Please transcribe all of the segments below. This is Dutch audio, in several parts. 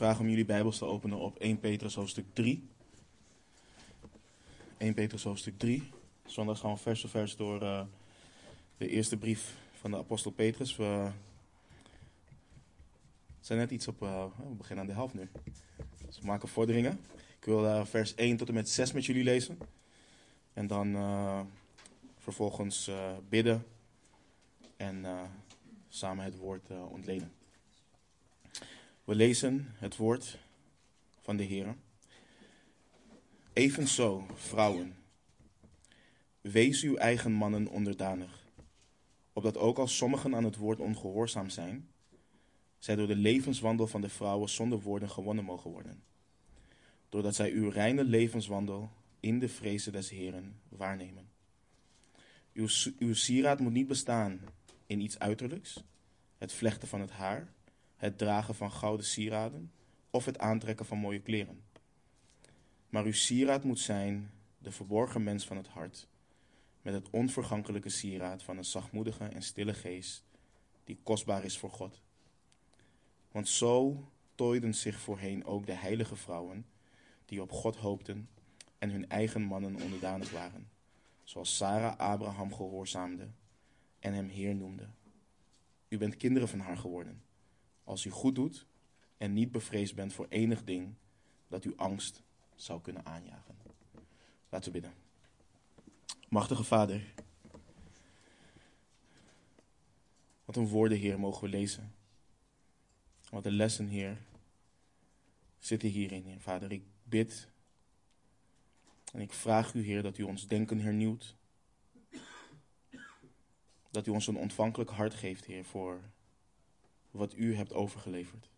vragen om jullie Bijbels te openen op 1 Petrus hoofdstuk 3. 1 Petrus hoofdstuk 3. Zondag gaan we vers voor vers door uh, de eerste brief van de apostel Petrus. We zijn net iets op, uh, we beginnen aan de helft nu. Dus we maken vorderingen. Ik wil uh, vers 1 tot en met 6 met jullie lezen. En dan vervolgens bidden en samen het woord ontleden. We lezen het woord van de Heer. Evenzo, vrouwen, wees uw eigen mannen onderdanig, opdat ook als sommigen aan het woord ongehoorzaam zijn, zij door de levenswandel van de vrouwen zonder woorden gewonnen mogen worden, doordat zij uw reine levenswandel in de vrezen des Heren waarnemen. Uw, uw sieraad moet niet bestaan in iets uiterlijks, het vlechten van het haar, het dragen van gouden sieraden of het aantrekken van mooie kleren. Maar uw sieraad moet zijn de verborgen mens van het hart, met het onvergankelijke sieraad van een zachtmoedige en stille geest, die kostbaar is voor God. Want zo tooiden zich voorheen ook de heilige vrouwen, die op God hoopten en hun eigen mannen onderdanig waren, zoals Sarah Abraham gehoorzaamde en hem Heer noemde. U bent kinderen van haar geworden als u goed doet en niet bevreesd bent voor enig ding dat u angst zou kunnen aanjagen. Laten we bidden. Machtige Vader, wat een woorden, Heer, mogen we lezen. Wat een lessen, Heer, zitten hierin, Heer. Vader, ik bid en ik vraag u, Heer, dat u ons denken hernieuwt. Dat u ons een ontvankelijk hart geeft, Heer, voor wat u hebt overgeleverd.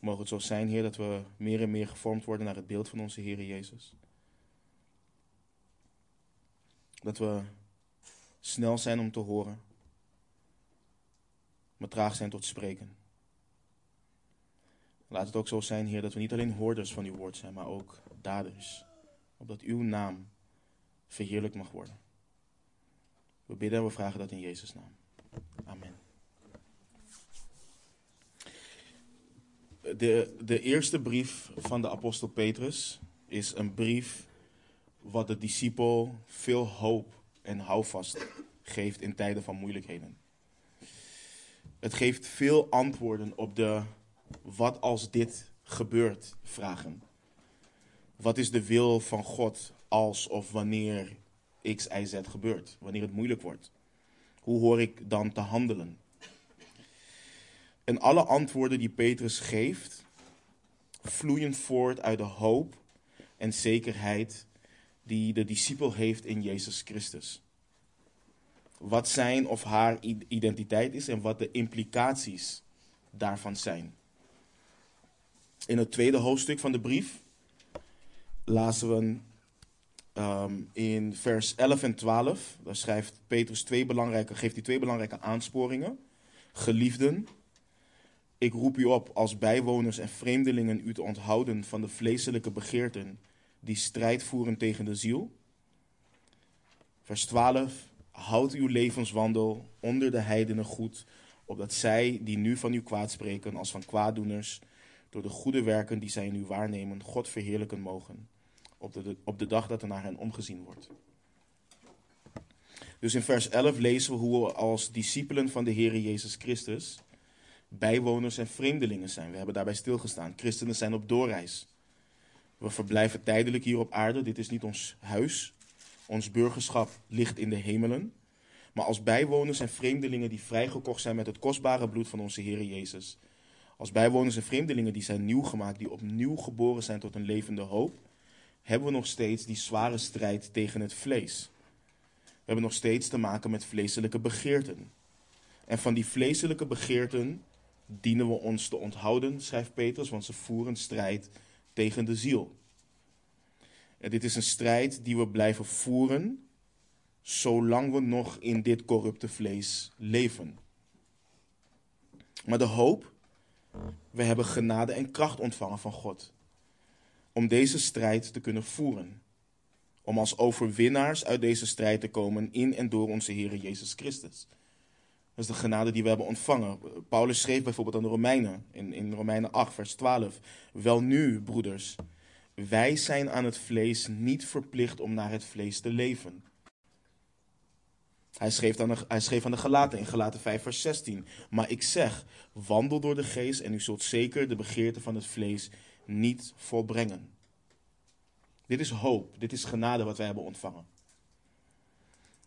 Mogen het zo zijn, Heer, dat we meer en meer gevormd worden naar het beeld van onze Heer Jezus. Dat we snel zijn om te horen, maar traag zijn tot spreken. Laat het ook zo zijn, Heer, dat we niet alleen hoorders van uw woord zijn, maar ook daders. Opdat uw naam verheerlijk mag worden. We bidden en we vragen dat in Jezus' naam. Amen. De, de eerste brief van de apostel Petrus is een brief wat de discipel veel hoop en houvast geeft in tijden van moeilijkheden. Het geeft veel antwoorden op de wat als dit gebeurt vragen. Wat is de wil van God als of wanneer X, Y, Z gebeurt, wanneer het moeilijk wordt? Hoe hoor ik dan te handelen? En alle antwoorden die Petrus geeft, vloeien voort uit de hoop en zekerheid die de discipel heeft in Jezus Christus. Wat zijn of haar identiteit is en wat de implicaties daarvan zijn. In het tweede hoofdstuk van de brief lazen we Ehm, in vers 11 en 12, daar schrijft Petrus twee belangrijke, geeft hij twee belangrijke aansporingen. Geliefden, ik roep u op als bijwoners en vreemdelingen u te onthouden van de vleeselijke begeerten die strijd voeren tegen de ziel. Vers 12, houd uw levenswandel onder de heidenen goed, opdat zij die nu van u kwaad spreken als van kwaaddoeners, door de goede werken die zij in u waarnemen, God verheerlijken mogen op de, op de dag dat er naar hen omgezien wordt. Dus in vers 11 lezen we hoe we als discipelen van de Heer Jezus Christus bijwoners en vreemdelingen zijn. We hebben daarbij stilgestaan. Christenen zijn op doorreis. We verblijven tijdelijk hier op aarde. Dit is niet ons huis. Ons burgerschap ligt in de hemelen. Maar als bijwoners en vreemdelingen die vrijgekocht zijn met het kostbare bloed van onze Heer Jezus. Als bijwoners en vreemdelingen die zijn nieuw gemaakt, die opnieuw geboren zijn tot een levende hoop hebben we nog steeds die zware strijd tegen het vlees. We hebben nog steeds te maken met vleeselijke begeerten. En van die vleeselijke begeerten dienen we ons te onthouden, schrijft Petrus, want ze voeren strijd tegen de ziel. En dit is een strijd die we blijven voeren zolang we nog in dit corrupte vlees leven. Maar de hoop, we hebben genade en kracht ontvangen van God om deze strijd te kunnen voeren. Om als overwinnaars uit deze strijd te komen in en door onze Heer Jezus Christus. Dat is de genade die we hebben ontvangen. Paulus schreef bijvoorbeeld aan de Romeinen in, in Romeinen 8, vers 12. Wel nu, broeders, wij zijn aan het vlees niet verplicht om naar het vlees te leven. Hij schreef, aan de, hij schreef aan de Galaten in Galaten 5, vers 16. Maar ik zeg, wandel door de geest en u zult zeker de begeerte van het vlees niet volbrengen. Dit is hoop, dit is genade wat wij hebben ontvangen.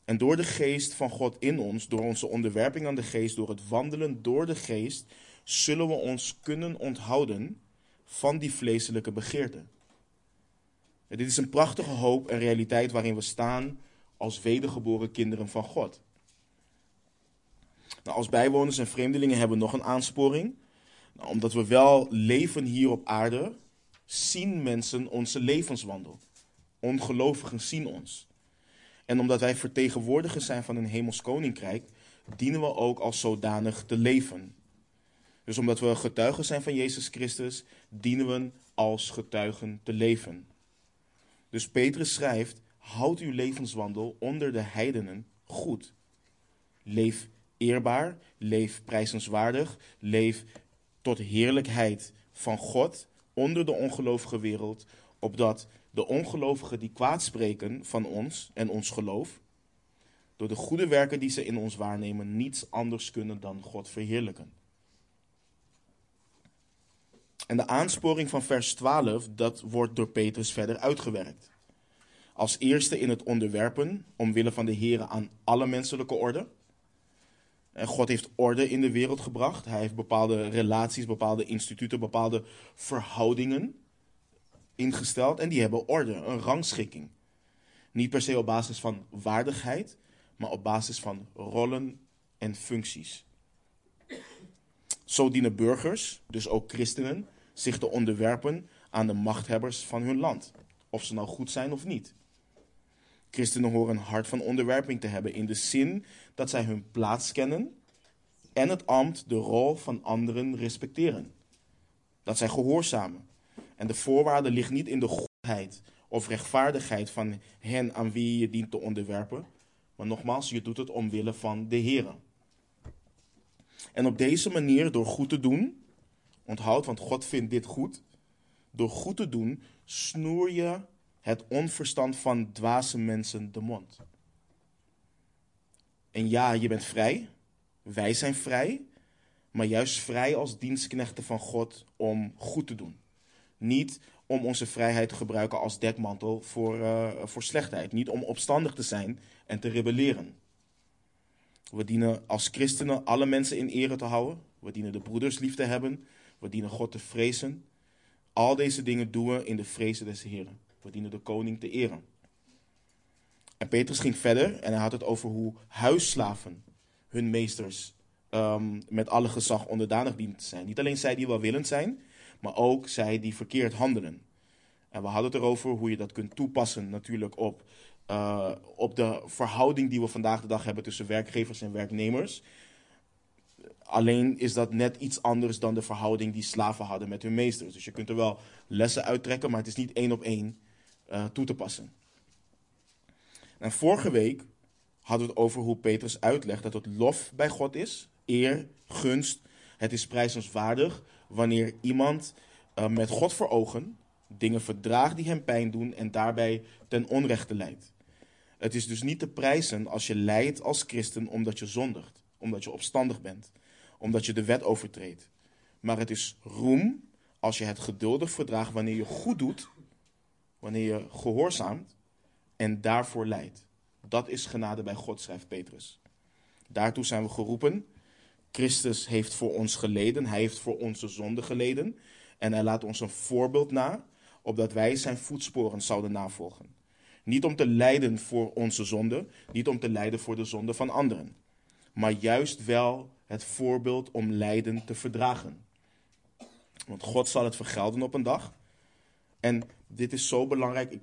En door de geest van God in ons, door onze onderwerping aan de geest, door het wandelen door de geest, zullen we ons kunnen onthouden van die vleeselijke begeerten. dit is een prachtige hoop en realiteit waarin we staan als wedergeboren kinderen van God. Nou, als bijwoners en vreemdelingen hebben we nog een aansporing. Omdat we wel leven hier op aarde, zien mensen onze levenswandel. Ongelovigen zien ons. En omdat wij vertegenwoordigers zijn van een hemels koninkrijk, dienen we ook als zodanig te leven. Dus omdat we getuigen zijn van Jezus Christus, dienen we als getuigen te leven. Dus Petrus schrijft: houd uw levenswandel onder de heidenen goed. Leef eerbaar, leef prijzenswaardig, leef tot heerlijkheid van God onder de ongelovige wereld, opdat de ongelovigen die kwaad spreken van ons en ons geloof, door de goede werken die ze in ons waarnemen, niets anders kunnen dan God verheerlijken. En de aansporing van vers 12, dat wordt door Petrus verder uitgewerkt. Als eerste in het onderwerpen, omwille van de Here aan alle menselijke orde. God heeft orde in de wereld gebracht. Hij heeft bepaalde relaties, bepaalde instituten, bepaalde verhoudingen ingesteld. En die hebben orde, een rangschikking. Niet per se op basis van waardigheid, maar op basis van rollen en functies. Zo dienen burgers, dus ook christenen, zich te onderwerpen aan de machthebbers van hun land. Of ze nou goed zijn of niet. Christenen horen een hart van onderwerping te hebben in de zin dat zij hun plaats kennen en het ambt, de rol van anderen respecteren. Dat zij gehoorzamen. En de voorwaarde ligt niet in de goedheid of rechtvaardigheid van hen aan wie je dient te onderwerpen, maar nogmaals, je doet het omwille van de Heer. En op deze manier, door goed te doen, onthoud, want God vindt dit goed, door goed te doen, snoer je het onverstand van dwaze mensen de mond. En ja, je bent vrij. Wij zijn vrij. Maar juist vrij als dienstknechten van God om goed te doen. Niet om onze vrijheid te gebruiken als dekmantel voor, uh, voor slechtheid. Niet om opstandig te zijn en te rebelleren. We dienen als christenen alle mensen in ere te houden. We dienen de broeders lief te hebben. We dienen God te vrezen. Al deze dingen doen we in de vrezen des Heren. We dienen de koning te eren. En Petrus ging verder en hij had het over hoe huisslaven hun meesters um, met alle gezag onderdanig dienen te zijn. Niet alleen zij die welwillend zijn, maar ook zij die verkeerd handelen. En we hadden het erover hoe je dat kunt toepassen natuurlijk op, uh, op de verhouding die we vandaag de dag hebben tussen werkgevers en werknemers. Alleen is dat net iets anders dan de verhouding die slaven hadden met hun meesters. Dus je kunt er wel lessen uittrekken, maar het is niet één op één uh, toe te passen. En vorige week hadden we het over hoe Petrus uitlegt dat het lof bij God is, eer, gunst. Het is prijzenswaardig wanneer iemand uh, met God voor ogen dingen verdraagt die hem pijn doen en daarbij ten onrechte leidt. Het is dus niet te prijzen als je lijdt als christen omdat je zondigt, omdat je opstandig bent, omdat je de wet overtreedt. Maar het is roem als je het geduldig verdraagt wanneer je goed doet wanneer je gehoorzaamt en daarvoor leidt. Dat is genade bij God, schrijft Petrus. Daartoe zijn we geroepen. Christus heeft voor ons geleden, hij heeft voor onze zonde geleden. En hij laat ons een voorbeeld na, opdat wij zijn voetsporen zouden navolgen. Niet om te lijden voor onze zonde, niet om te lijden voor de zonde van anderen. Maar juist wel het voorbeeld om lijden te verdragen. Want God zal het vergelden op een dag. En dit is zo belangrijk. Ik,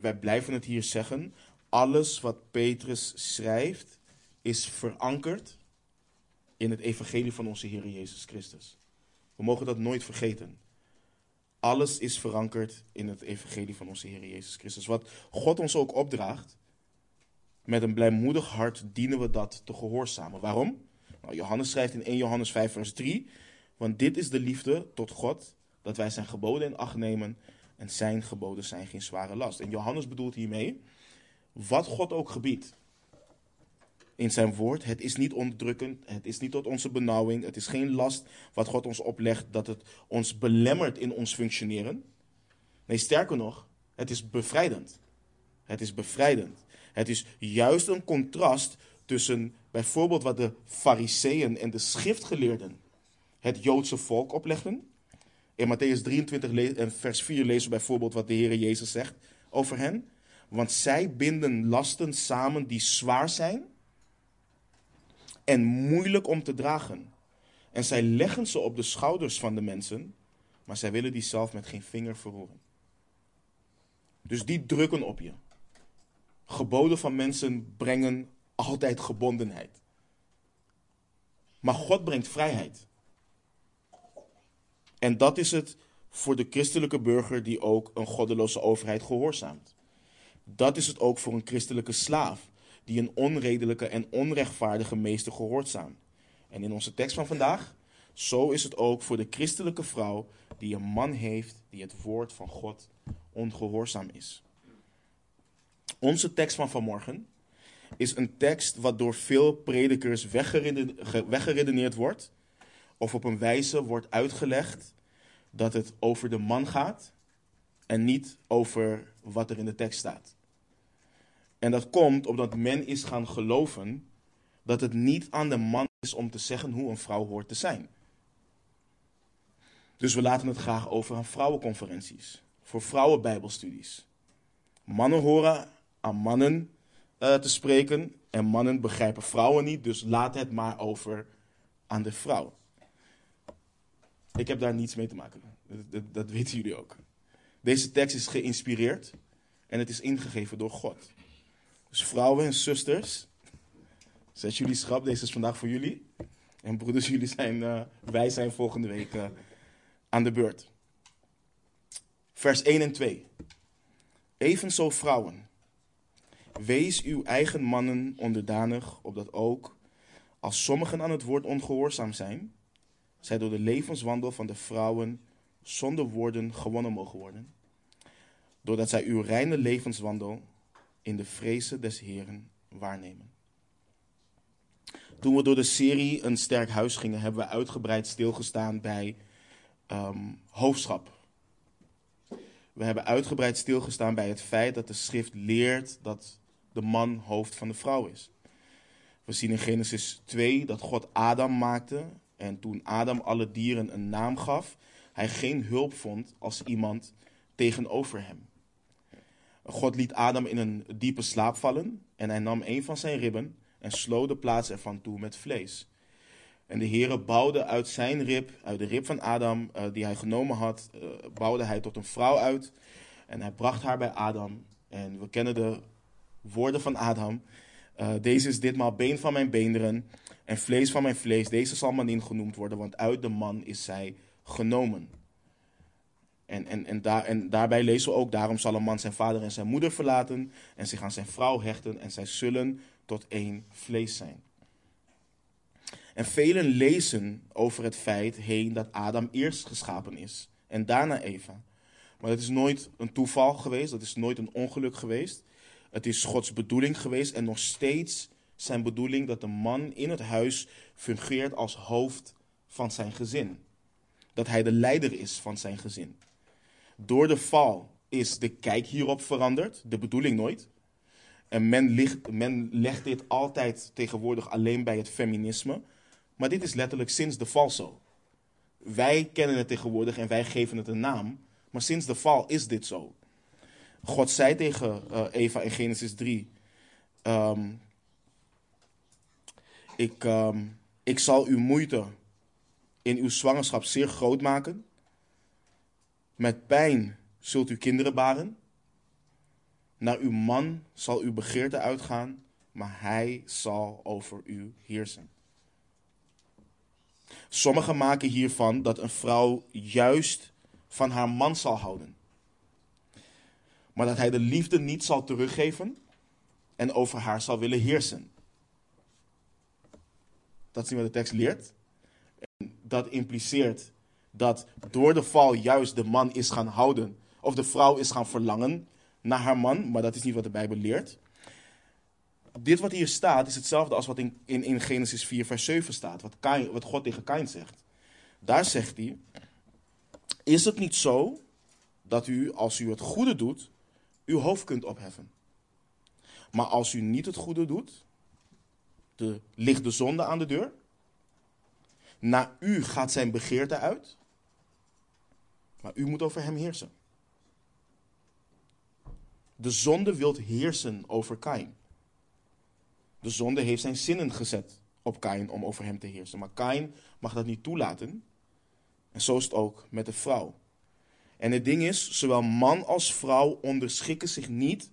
wij blijven het hier zeggen. Alles wat Petrus schrijft is verankerd in het evangelie van onze Heer Jezus Christus. We mogen dat nooit vergeten. Alles is verankerd in het evangelie van onze Heer Jezus Christus. Wat God ons ook opdraagt, met een blijmoedig hart dienen we dat te gehoorzamen. Waarom? Nou, Johannes schrijft in 1 Johannes 5, vers 3: Want dit is de liefde tot God, dat wij zijn geboden in acht nemen. En zijn geboden zijn geen zware last. En Johannes bedoelt hiermee: wat God ook gebiedt in zijn woord. Het is niet onderdrukkend, het is niet tot onze benauwing, het is geen last wat God ons oplegt dat het ons belemmert in ons functioneren. Nee, sterker nog, het is bevrijdend. Het is bevrijdend. Het is juist een contrast tussen bijvoorbeeld wat de fariseeën en de schriftgeleerden het Joodse volk opleggen. In Matthäus 23 en vers 4 lezen we bijvoorbeeld wat de Heer Jezus zegt over hen. Want zij binden lasten samen die zwaar zijn en moeilijk om te dragen. En zij leggen ze op de schouders van de mensen, maar zij willen die zelf met geen vinger verroeren. Dus die drukken op je. Geboden van mensen brengen altijd gebondenheid. Maar God brengt vrijheid. En dat is het voor de christelijke burger die ook een goddeloze overheid gehoorzaamt. Dat is het ook voor een christelijke slaaf die een onredelijke en onrechtvaardige meester gehoorzaamt. En in onze tekst van vandaag, zo is het ook voor de christelijke vrouw die een man heeft die het woord van God ongehoorzaam is. Onze tekst van vanmorgen is een tekst wat door veel predikers weggeredeneerd wordt, of op een wijze wordt uitgelegd dat het over de man gaat en niet over wat er in de tekst staat. En dat komt omdat men is gaan geloven dat het niet aan de man is om te zeggen hoe een vrouw hoort te zijn. Dus we laten het graag over aan vrouwenconferenties, voor vrouwenbijbelstudies. Mannen horen aan mannen uh, te spreken en mannen begrijpen vrouwen niet, dus laat het maar over aan de vrouw. Ik heb daar niets mee te maken. Dat, dat, weten jullie ook. Deze tekst is geïnspireerd en het is ingegeven door God. Dus vrouwen en zusters, zet jullie schrap, deze is vandaag voor jullie. En broeders, jullie zijn, uh, wij zijn volgende week uh, aan de beurt. Vers 1 en 2. Evenzo vrouwen. Wees uw eigen mannen onderdanig, opdat ook, als sommigen aan het woord ongehoorzaam zijn, zij door de levenswandel van de vrouwen zonder woorden gewonnen mogen worden. Doordat zij uw reine levenswandel in de vrezen des Heren waarnemen. Toen we door de serie Een Sterk Huis gingen, hebben we uitgebreid stilgestaan bij um, hoofdschap. We hebben uitgebreid stilgestaan bij het feit dat de schrift leert dat de man hoofd van de vrouw is. We zien in Genesis 2 dat God Adam maakte en toen Adam alle dieren een naam gaf, hij geen hulp vond als iemand tegenover hem. God liet Adam in een diepe slaap vallen en hij nam een van zijn ribben en sloot de plaats ervan toe met vlees. En de Heere bouwde uit zijn rib, uit de rib van Adam uh, die hij genomen had, uh, bouwde hij tot een vrouw uit. En hij bracht haar bij Adam. En we kennen de woorden van Adam. Uh, deze is ditmaal been van mijn beenderen en vlees van mijn vlees. Deze zal Manin genoemd worden, want uit de man is zij genomen. En, en, en, daar, en daarbij lezen we ook, daarom zal een man zijn vader en zijn moeder verlaten en zich aan zijn vrouw hechten en zij zullen tot één vlees zijn. En velen lezen over het feit heen dat Adam eerst geschapen is en daarna Eva. Maar dat is nooit een toeval geweest, dat is nooit een ongeluk geweest. Het is Gods bedoeling geweest en nog steeds zijn bedoeling dat de man in het huis fungeert als hoofd van zijn gezin. Dat hij de leider is van zijn gezin. Door de val is de kijk hierop veranderd, de bedoeling nooit. En men, men legt dit altijd tegenwoordig alleen bij het feminisme. Maar dit is letterlijk sinds de val zo. Wij kennen het tegenwoordig en wij geven het een naam. Maar sinds de val is dit zo. God zei tegen uh, Eva in Genesis 3: um, ik, um, ik zal uw moeite in uw zwangerschap zeer groot maken. Met pijn zult u kinderen baren. Naar uw man zal uw begeerte uitgaan, maar hij zal over u heersen. Sommigen maken hiervan dat een vrouw juist van haar man zal houden. Maar dat hij de liefde niet zal teruggeven en over haar zal willen heersen. Dat niet wat de tekst leert. En dat impliceert dat door de val juist de man is gaan houden, of de vrouw is gaan verlangen naar haar man, maar dat is niet wat de Bijbel leert. Dit wat hier staat is hetzelfde als wat in, in, in Genesis 4, vers 7 staat, wat, Kain, wat God tegen Kain zegt. Daar zegt hij: Is het niet zo dat u, als u het goede doet, uw hoofd kunt opheffen? Maar als u niet het goede doet, de, ligt de zonde aan de deur. Naar u gaat zijn begeerte uit. Maar u moet over hem heersen. De zonde wil heersen over Kain. De zonde heeft zijn zinnen gezet op Kain om over hem te heersen. Maar Kain mag dat niet toelaten. En zo is het ook met de vrouw. En het ding is, zowel man als vrouw onderschikken zich niet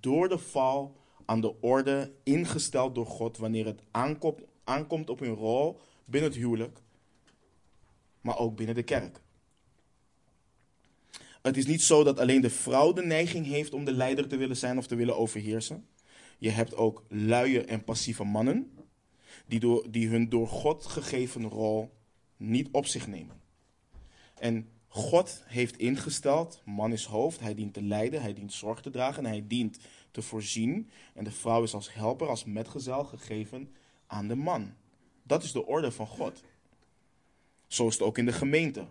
door de val aan de orde ingesteld door God wanneer het aankomt, aankomt op hun rol binnen het huwelijk, maar ook binnen de kerk. Het is niet zo dat alleen de vrouw de neiging heeft om de leider te willen zijn of te willen overheersen. Je hebt ook luie en passieve mannen die, die hun door God gegeven rol niet op zich nemen. En God heeft ingesteld, man is hoofd, hij dient te leiden, hij dient zorg te dragen en hij dient te voorzien. En de vrouw is als helper, als metgezel gegeven aan de man. Dat is de orde van God. Zo is het ook in de gemeente.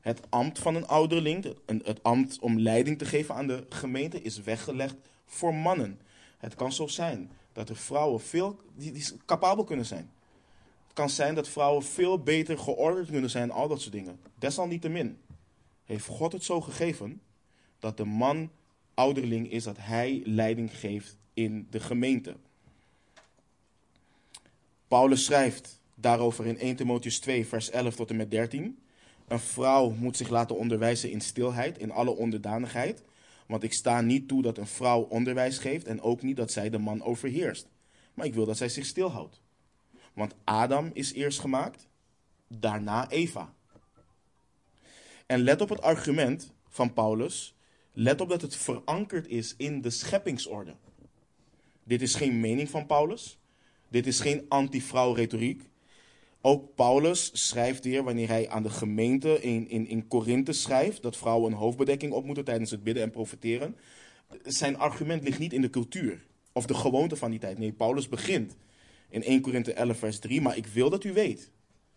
Het ambt van een ouderling, het ambt om leiding te geven aan de gemeente, is weggelegd voor mannen. Het kan zo zijn dat er vrouwen veel die, die capabel kunnen zijn. Het kan zijn dat vrouwen veel beter georderd kunnen zijn, al dat soort dingen. Desalniettemin heeft God het zo gegeven dat de man ouderling is, dat hij leiding geeft in de gemeente. Paulus schrijft daarover in 1 Timotheus 2, vers 11 tot en met 13. Een vrouw moet zich laten onderwijzen in stilheid, in alle onderdanigheid. Want ik sta niet toe dat een vrouw onderwijs geeft en ook niet dat zij de man overheerst. Maar ik wil dat zij zich stilhoudt. Want Adam is eerst gemaakt, daarna Eva. En let op het argument van Paulus. Let op dat het verankerd is in de scheppingsorde. Dit is geen mening van Paulus. Dit is geen anti-vrouw retoriek. Ook Paulus schrijft hier, wanneer hij aan de gemeente in, in, in schrijft, dat vrouwen een hoofdbedekking op moeten tijdens het bidden en profiteren. Zijn argument ligt niet in de cultuur of de gewoonte van die tijd. Nee, Paulus begint in 1 Korinthe 11, vers 3. Maar ik wil dat u weet.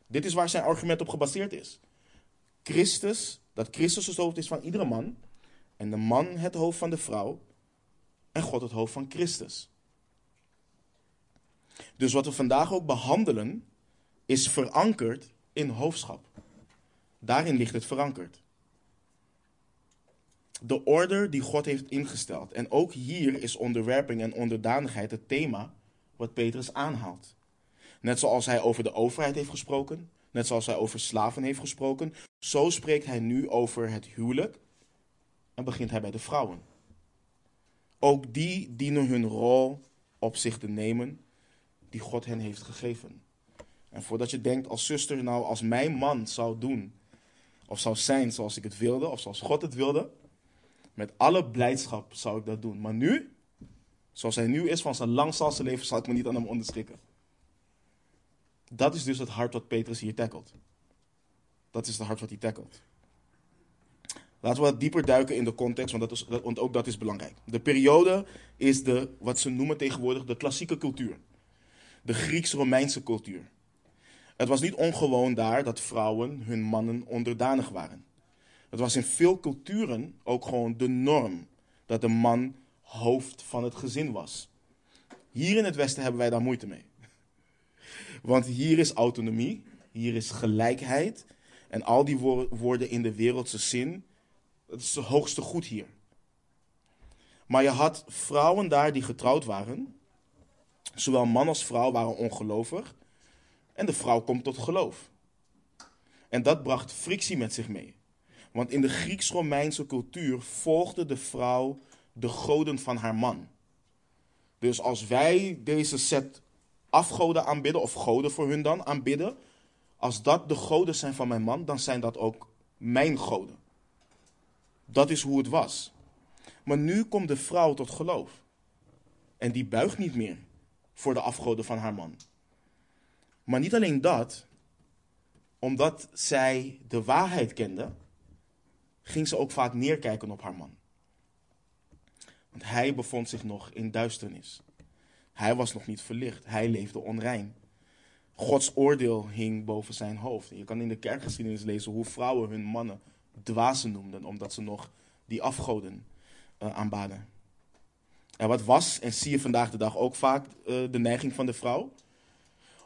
Dit is waar zijn argument op gebaseerd is. Christus, dat Christus het hoofd is van iedere man. En de man het hoofd van de vrouw. En God het hoofd van Christus. Dus wat we vandaag ook behandelen, is verankerd in hoofdschap. Daarin ligt het verankerd. De orde die God heeft ingesteld. En ook hier is onderwerping en onderdanigheid het thema wat Petrus aanhaalt. Net zoals hij over de overheid heeft gesproken, net zoals hij over slaven heeft gesproken, zo spreekt hij nu over het huwelijk en begint hij bij de vrouwen. Ook die dienen hun rol op zich te nemen die God hen heeft gegeven. En voordat je denkt als zuster, nou als mijn man zou doen, of zou zijn zoals ik het wilde, of zoals God het wilde, met alle blijdschap zou ik dat doen. Maar nu, zoals hij nu is van zijn langzalse leven, zal ik me niet aan hem onderschikken. Dat is dus het hart wat Petrus hier tackelt. Dat is het hart wat hij tackelt. Laten we wat dieper duiken in de context, want, dat is, want ook dat is belangrijk. De periode is de, wat ze noemen tegenwoordig de klassieke cultuur. De Grieks-Romeinse cultuur. Het was niet ongewoon daar dat vrouwen hun mannen onderdanig waren. Het was in veel culturen ook gewoon de norm dat de man hoofd van het gezin was. Hier in het Westen hebben wij daar moeite mee. Want hier is autonomie, hier is gelijkheid. En al die woorden in de wereldse zin, dat is het hoogste goed hier. Maar je had vrouwen daar die getrouwd waren. Zowel man als vrouw waren ongelovig. En de vrouw komt tot geloof. En dat bracht frictie met zich mee. Want in de Grieks-Romeinse cultuur volgde de vrouw de goden van haar man. Dus als wij deze set afgoden aanbidden, of goden voor hun dan aanbidden, als dat de goden zijn van mijn man, dan zijn dat ook mijn goden. Dat is hoe het was. Maar nu komt de vrouw tot geloof. En die buigt niet meer voor de afgoden van haar man. Maar niet alleen dat, omdat zij de waarheid kende, ging ze ook vaak neerkijken op haar man. Want hij bevond zich nog in duisternis. Hij was nog niet verlicht. Hij leefde onrein. Gods oordeel hing boven zijn hoofd. Je kan in de kerkgeschiedenis lezen hoe vrouwen hun mannen dwazen noemden, omdat ze nog die afgoden uh, aanbaden. En wat was, en zie je vandaag de dag ook vaak, uh, de neiging van de vrouw?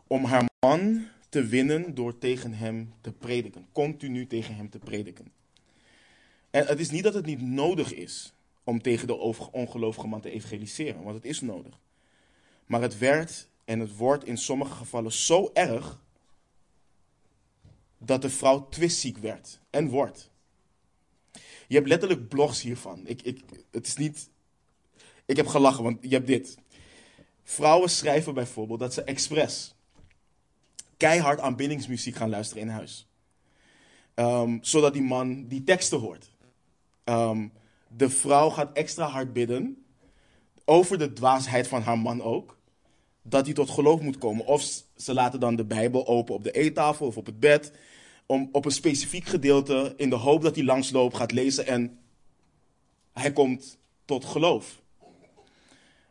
Om haar man te winnen door tegen hem te prediken. Continu tegen hem te prediken. En het is niet dat het niet nodig is om tegen de ongelovige man te evangeliseren, want het is nodig. Maar het werd en het wordt in sommige gevallen zo erg dat de vrouw twistziek werd en wordt. Je hebt letterlijk blogs hiervan. Ik, ik, het is niet. Ik heb gelachen, want je hebt dit. Vrouwen schrijven bijvoorbeeld dat ze expres keihard aanbiddingsmuziek gaan luisteren in huis. Um, zodat die man die teksten hoort. Um, de vrouw gaat extra hard bidden. Over de dwaasheid van haar man ook. Dat hij tot geloof moet komen. Of ze laten dan de Bijbel open op de eettafel of op het bed. Om op een specifiek gedeelte in de hoop dat hij langsloopt gaat lezen en hij komt tot geloof.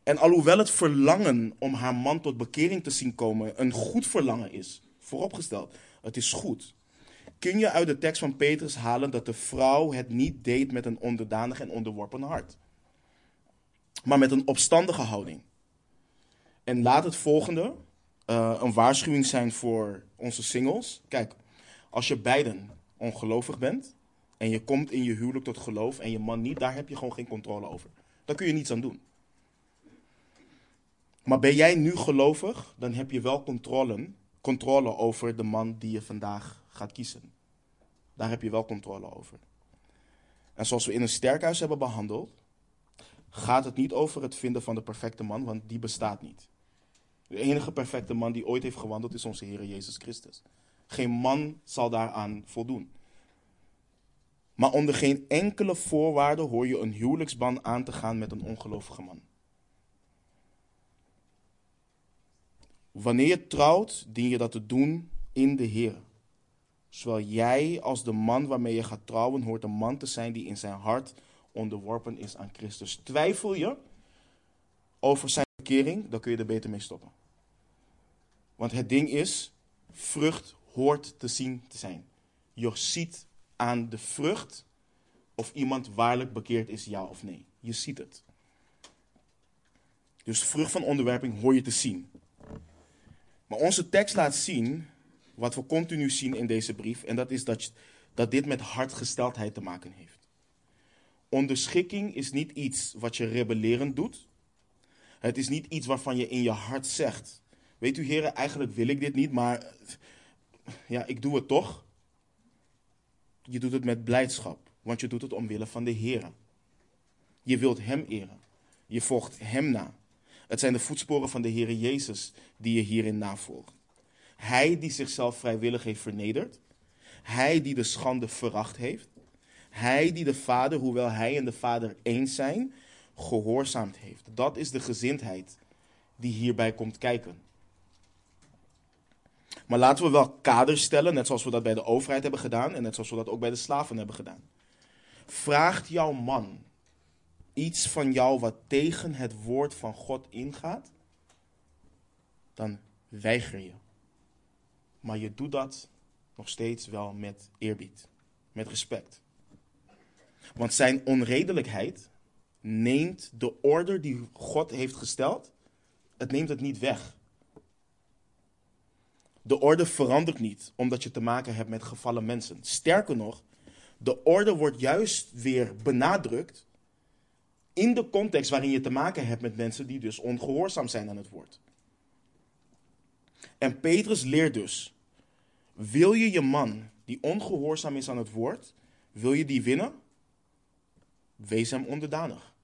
En alhoewel het verlangen om haar man tot bekering te zien komen een goed verlangen is, vooropgesteld, het is goed kun je uit de tekst van Petrus halen dat de vrouw het niet deed met een onderdanig en onderworpen hart, maar met een opstandige houding. En laat het volgende uh, een waarschuwing zijn voor onze singles. Kijk, als je beiden ongelovig bent en je komt in je huwelijk tot geloof en je man niet, daar heb je gewoon geen controle over. Daar kun je niets aan doen. Maar ben jij nu gelovig, dan heb je wel controle, controle over de man die je vandaag gaat kiezen. Daar heb je wel controle over. En zoals we in een sterkhuis hebben behandeld, gaat het niet over het vinden van de perfecte man, want die bestaat niet. De enige perfecte man die ooit heeft gewandeld is onze Heer Jezus Christus. Geen man zal daaraan voldoen. Maar onder geen enkele voorwaarde hoor je een huwelijksban aan te gaan met een ongelovige man. Wanneer je trouwt, dien je dat te doen in de Heer. Zowel jij als de man waarmee je gaat trouwen hoort een man te zijn die in zijn hart onderworpen is aan Christus. Twijfel je over zijn bekering, dan kun je er beter mee stoppen. Want het ding is, vrucht hoort te zien te zijn. Je ziet aan de vrucht of iemand waarlijk bekeerd is, ja of nee. Je ziet het. Dus vrucht van onderwerping hoor je te zien. Maar onze tekst laat zien wat we continu zien in deze brief. En dat is dat, dat dit met hartgesteldheid te maken heeft. Onderschikking is niet iets wat je rebellerend doet. Het is niet iets waarvan je in je hart zegt: Weet u, heren, eigenlijk wil ik dit niet, maar ja, ik doe het toch. Je doet het met blijdschap, want je doet het omwille van de Heer. Je wilt Hem eren. Je volgt Hem na. Het zijn de voetsporen van de Heer Jezus die je hierin navolgt. Hij die zichzelf vrijwillig heeft vernederd. Hij die de schande veracht heeft. Hij die de Vader, hoewel hij en de Vader eens zijn, gehoorzaamd heeft. Dat is de gezindheid die hierbij komt kijken. Maar laten we wel kaders stellen, net zoals we dat bij de overheid hebben gedaan en net zoals we dat ook bij de slaven hebben gedaan. Vraagt jouw man iets van jou wat tegen het woord van God ingaat, dan weiger je. Maar je doet dat nog steeds wel met eerbied, met respect. Want zijn onredelijkheid neemt de orde die God heeft gesteld, het neemt het niet weg. De orde verandert niet omdat je te maken hebt met gevallen mensen. Sterker nog, de orde wordt juist weer benadrukt in de context waarin je te maken hebt met mensen die dus ongehoorzaam zijn aan het woord. En Petrus leert dus wil je je man die ongehoorzaam is aan het woord, wil je die winnen? Wees hem onderdanig.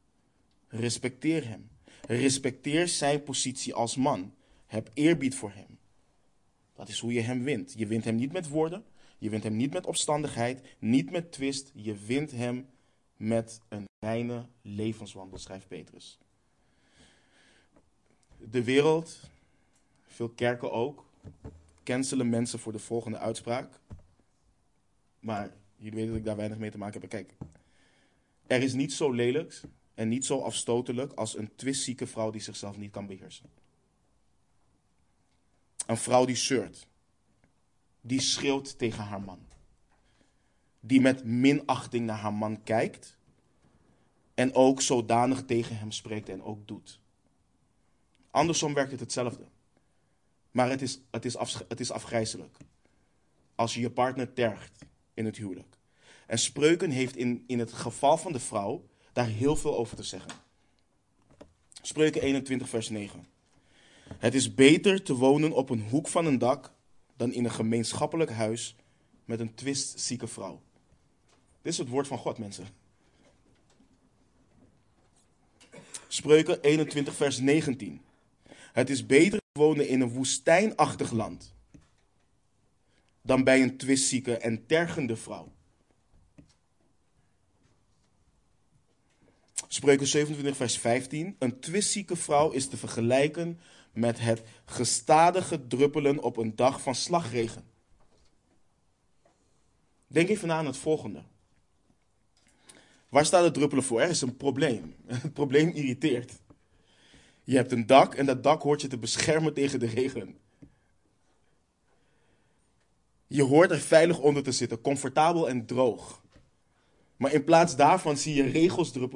Respecteer hem. Respecteer zijn positie als man. Heb eerbied voor hem. Dat is hoe je hem wint. Je wint hem niet met woorden. Je wint hem niet met opstandigheid. Niet met twist. Je wint hem met een reine levenswandel, schrijft Petrus. De wereld, veel kerken ook, cancelen mensen voor de volgende uitspraak. Maar jullie weten dat ik daar weinig mee te maken heb. Kijk, er is niet zo lelijk en niet zo afstotelijk als een twistzieke vrouw die zichzelf niet kan beheersen. Een vrouw die zeurt. Die schreeuwt tegen haar man. Die met minachting naar haar man kijkt. En ook zodanig tegen hem spreekt en ook doet. Andersom werkt het hetzelfde. Maar het is, het is, af, het is afgrijzelijk. Als je je partner tergt in het huwelijk. En spreuken heeft in, in het geval van de vrouw daar heel veel over te zeggen. Spreuken 21, vers 9. Het is beter te wonen op een hoek van een dak dan in een gemeenschappelijk huis met een twistzieke vrouw. Dit is het woord van God, mensen. Spreuken 21, vers 19. Het is beter te wonen in een woestijnachtig land dan bij een twistzieke en tergende vrouw. Spreuken 27, vers 15. Een twistzieke vrouw is te vergelijken met het gestadige druppelen op een dag van slagregen. Denk even na aan het volgende. Waar staat het druppelen voor? Er is een probleem. Het probleem irriteert. Je hebt een dak en dat dak hoort je te beschermen tegen de regen. Je hoort er veilig onder te zitten, comfortabel en droog. Maar in plaats daarvan zie je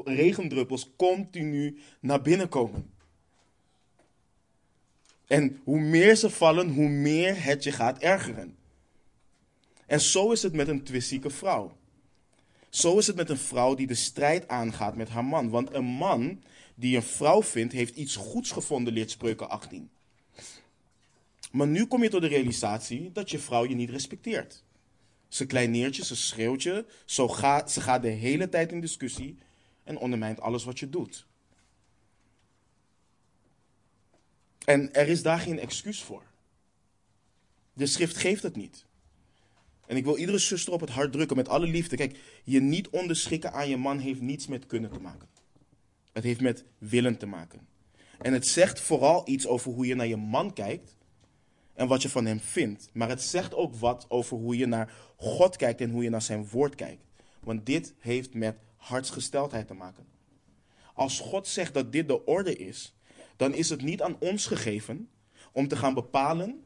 regendruppels continu naar binnen komen. En hoe meer ze vallen, hoe meer het je gaat ergeren. En zo is het met een twistzieke vrouw. Zo is het met een vrouw die de strijd aangaat met haar man. Want een man die een vrouw vindt, heeft iets goeds gevonden, leert Spreuken 18. Maar nu kom je tot de realisatie dat je vrouw je niet respecteert. Ze kleineert je, ze schreeuwt je, zo gaat, ze gaat de hele tijd in discussie en ondermijnt alles wat je doet. En er is daar geen excuus voor. De schrift geeft het niet. En ik wil iedere zuster op het hart drukken met alle liefde. Kijk, je niet onderschikken aan je man heeft niets met kunnen te maken. Het heeft met willen te maken. En het zegt vooral iets over hoe je naar je man kijkt en wat je van hem vindt. Maar het zegt ook wat over hoe je naar God kijkt en hoe je naar zijn woord kijkt. Want dit heeft met hartsgesteldheid te maken. Als God zegt dat dit de orde is, dan is het niet aan ons gegeven om te gaan bepalen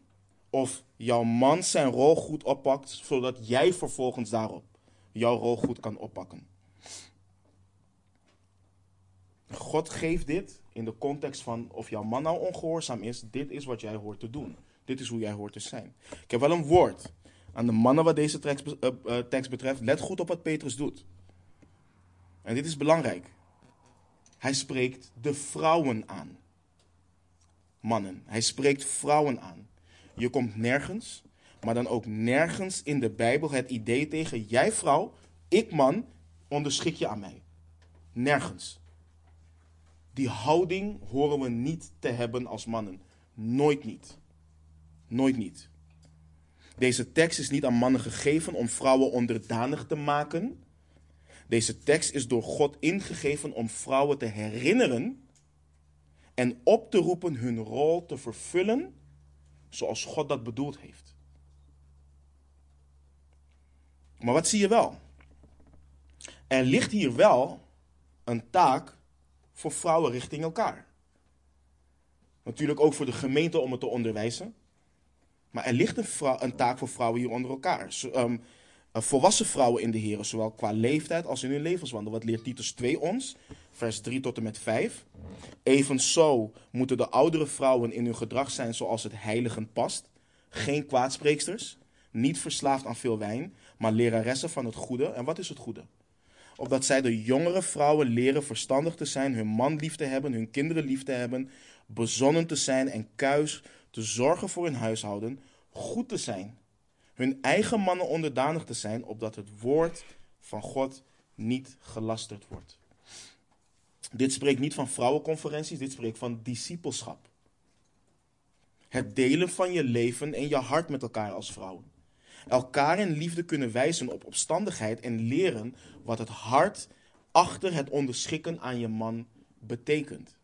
of jouw man zijn rol goed oppakt, zodat jij vervolgens daarop jouw rol goed kan oppakken. God geeft dit in de context van of jouw man nou ongehoorzaam is, dit is wat jij hoort te doen. Dit is hoe jij hoort te zijn. Ik heb wel een woord aan de mannen wat deze tekst, uh, uh, tekst betreft. Let goed op wat Petrus doet. En dit is belangrijk. Hij spreekt de vrouwen aan. Mannen. Hij spreekt vrouwen aan. Je komt nergens, maar dan ook nergens in de Bijbel het idee tegen: jij vrouw, ik man, onderschik je aan mij. Nergens. Die houding horen we niet te hebben als mannen. Nooit niet. Nooit niet. Deze tekst is niet aan mannen gegeven om vrouwen onderdanig te maken. Deze tekst is door God ingegeven om vrouwen te herinneren en op te roepen hun rol te vervullen zoals God dat bedoeld heeft. Maar wat zie je wel? Er ligt hier wel een taak voor vrouwen richting elkaar. Natuurlijk ook voor de gemeente om het te onderwijzen. Maar er ligt een, een taak voor vrouwen hier onder elkaar. Um, volwassen vrouwen in de Heer, zowel qua leeftijd als in hun levenswandel. Wat leert Titus 2 ons? Vers 3 tot en met 5. Evenzo moeten de oudere vrouwen in hun gedrag zijn zoals het heiligen past. Geen kwaadspreeksters, niet verslaafd aan veel wijn, maar leraressen van het goede. En wat is het goede? Opdat zij de jongere vrouwen leren verstandig te zijn, hun man lief te hebben, hun kinderen lief te hebben, bezonnen te zijn en kuis te zorgen voor hun huishouden, goed te zijn, hun eigen mannen onderdanig te zijn, opdat het woord van God niet gelasterd wordt. Dit spreekt niet van vrouwenconferenties, dit spreekt van discipelschap. Het delen van je leven en je hart met elkaar als vrouwen. Elkaar in liefde kunnen wijzen op opstandigheid en leren wat het hart achter het onderschikken aan je man betekent.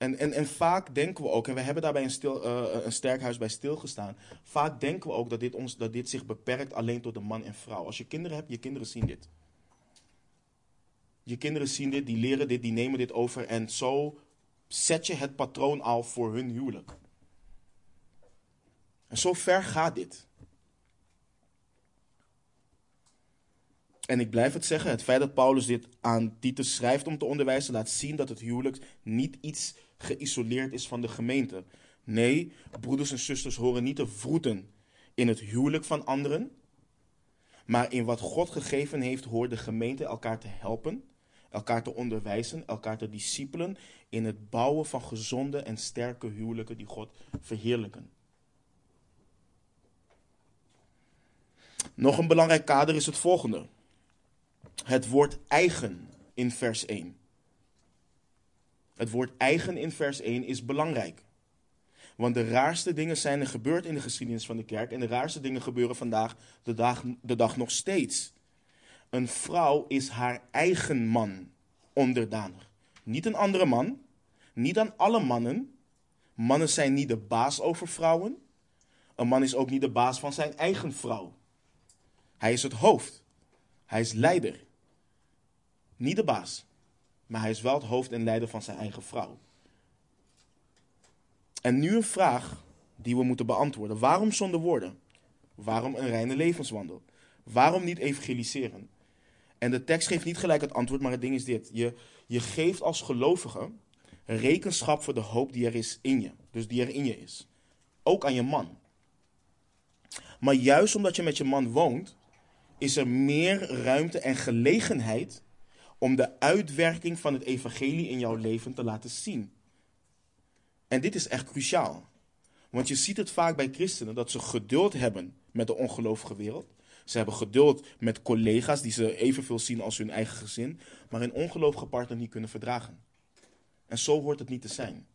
En, en, en vaak denken we ook, en we hebben daarbij een, stil, uh, een sterk huis bij stilgestaan. Vaak denken we ook dat dit, ons, dat dit zich beperkt alleen tot de man en vrouw. Als je kinderen hebt, je kinderen zien dit. Je kinderen zien dit, die leren dit, die nemen dit over. En zo zet je het patroon al voor hun huwelijk. En zo ver gaat dit. En ik blijf het zeggen, het feit dat Paulus dit aan Titus schrijft om te onderwijzen, laat zien dat het huwelijk niet iets geïsoleerd is van de gemeente. Nee, broeders en zusters horen niet te vroeten in het huwelijk van anderen, maar in wat God gegeven heeft, hoort de gemeente elkaar te helpen, elkaar te onderwijzen, elkaar te discipelen in het bouwen van gezonde en sterke huwelijken die God verheerlijken. Nog een belangrijk kader is het volgende. Het woord eigen in vers 1. Het woord eigen in vers 1 is belangrijk. Want de raarste dingen zijn er gebeurd in de geschiedenis van de kerk. En de raarste dingen gebeuren vandaag de dag, de dag nog steeds. Een vrouw is haar eigen man onderdanig. Niet een andere man. Niet aan alle mannen. Mannen zijn niet de baas over vrouwen. Een man is ook niet de baas van zijn eigen vrouw. Hij is het hoofd. Hij is leider. Niet de baas. Maar hij is wel het hoofd en leider van zijn eigen vrouw. En nu een vraag die we moeten beantwoorden. Waarom zonder woorden? Waarom een reine levenswandel? Waarom niet evangeliseren? En de tekst geeft niet gelijk het antwoord, maar het ding is dit. Je, je geeft als gelovige rekenschap voor de hoop die er is in je. Dus die er in je is. Ook aan je man. Maar juist omdat je met je man woont, is er meer ruimte en gelegenheid om de uitwerking van het evangelie in jouw leven te laten zien. En dit is echt cruciaal. Want je ziet het vaak bij christenen dat ze geduld hebben met de ongelovige wereld. Ze hebben geduld met collega's die ze evenveel zien als hun eigen gezin, maar een ongelovige partner niet kunnen verdragen. En zo hoort het niet te zijn.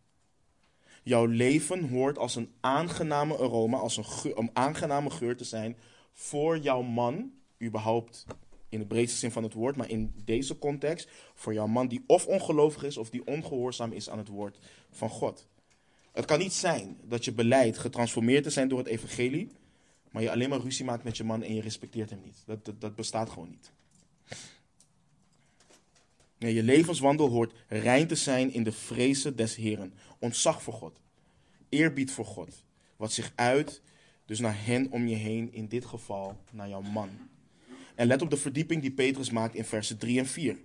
Jouw leven hoort als een aangename aroma, als een, een aangename geur te zijn voor jouw man, überhaupt in de breedste zin van het woord, maar in deze context voor jouw man die of ongelovig is of die ongehoorzaam is aan het woord van God. Het kan niet zijn dat je beleid getransformeerd te zijn door het evangelie, maar je alleen maar ruzie maakt met je man en je respecteert hem niet. Dat, dat, bestaat gewoon niet. Je levenswandel hoort rein te zijn in de vrezen des Heren. Ontzag voor God. Eerbied voor God. Wat zich uit dus naar hen om je heen, in dit geval naar jouw man. En let op de verdieping die Petrus maakt in versen 3 en 4.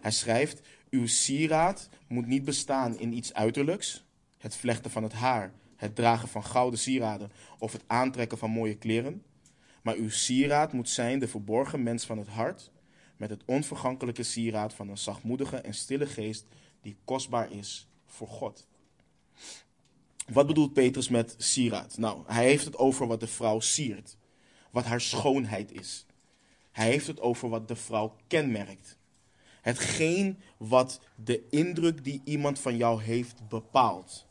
Hij schrijft: Uw sieraad moet niet bestaan in iets uiterlijks, het vlechten van het haar, het dragen van gouden sieraden of het aantrekken van mooie kleren. Maar uw sieraad moet zijn de verborgen mens van het hart, met het onvergankelijke sieraad van een zachtmoedige en stille geest die kostbaar is voor God. Wat bedoelt Petrus met sieraad? Nou, hij heeft het over wat de vrouw siert, wat haar schoonheid is. Hij heeft het over wat de vrouw kenmerkt. Hetgeen wat de indruk die iemand van jou heeft bepaalt.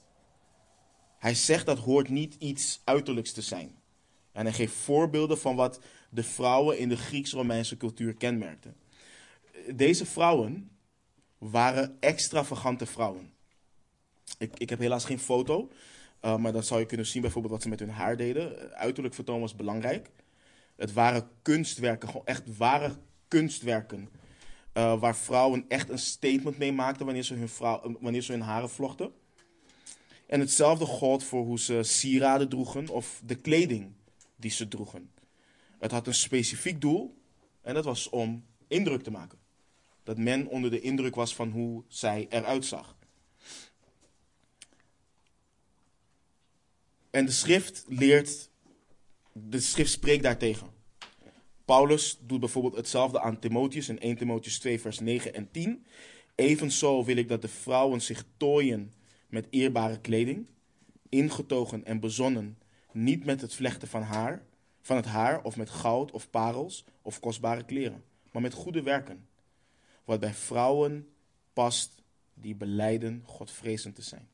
Hij zegt dat hoort niet iets uiterlijks te zijn. En hij geeft voorbeelden van wat de vrouwen in de Grieks-Romeinse cultuur kenmerkten. Deze vrouwen waren extravagante vrouwen. Ik, ik heb helaas geen foto, uh, maar dat zou je kunnen zien bijvoorbeeld wat ze met hun haar deden. Uiterlijk vertoon was belangrijk. Het waren kunstwerken, gewoon echt ware kunstwerken. Uh, waar vrouwen echt een statement mee maakten wanneer ze, hun vrouw, wanneer ze hun haren vlochten. En hetzelfde gold voor hoe ze sieraden droegen of de kleding die ze droegen. Het had een specifiek doel en dat was om indruk te maken. Dat men onder de indruk was van hoe zij eruit zag. En de schrift leert de schrift spreekt daartegen. Paulus doet bijvoorbeeld hetzelfde aan Timotheus in 1 Timotheus 2, vers 9 en 10. Evenzo wil ik dat de vrouwen zich tooien met eerbare kleding, ingetogen en bezonnen, niet met het vlechten van haar, van het haar of met goud of parels of kostbare kleren, maar met goede werken, wat bij vrouwen past die beleiden Godvrezend te zijn.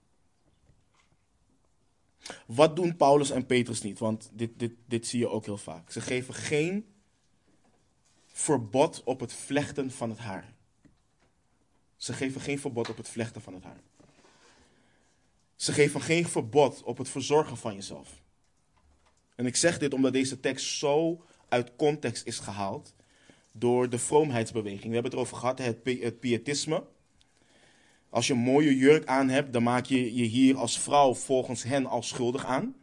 Wat doen Paulus en Petrus niet? Want dit, dit, dit zie je ook heel vaak. Ze geven geen verbod op het vlechten van het haar. Ze geven geen verbod op het vlechten van het haar. Ze geven geen verbod op het verzorgen van jezelf. En ik zeg dit omdat deze tekst zo uit context is gehaald door de vroomheidsbeweging. We hebben het erover gehad, het, het pietisme. Als je een mooie jurk aan hebt, dan maak je je hier als vrouw volgens hen al schuldig aan.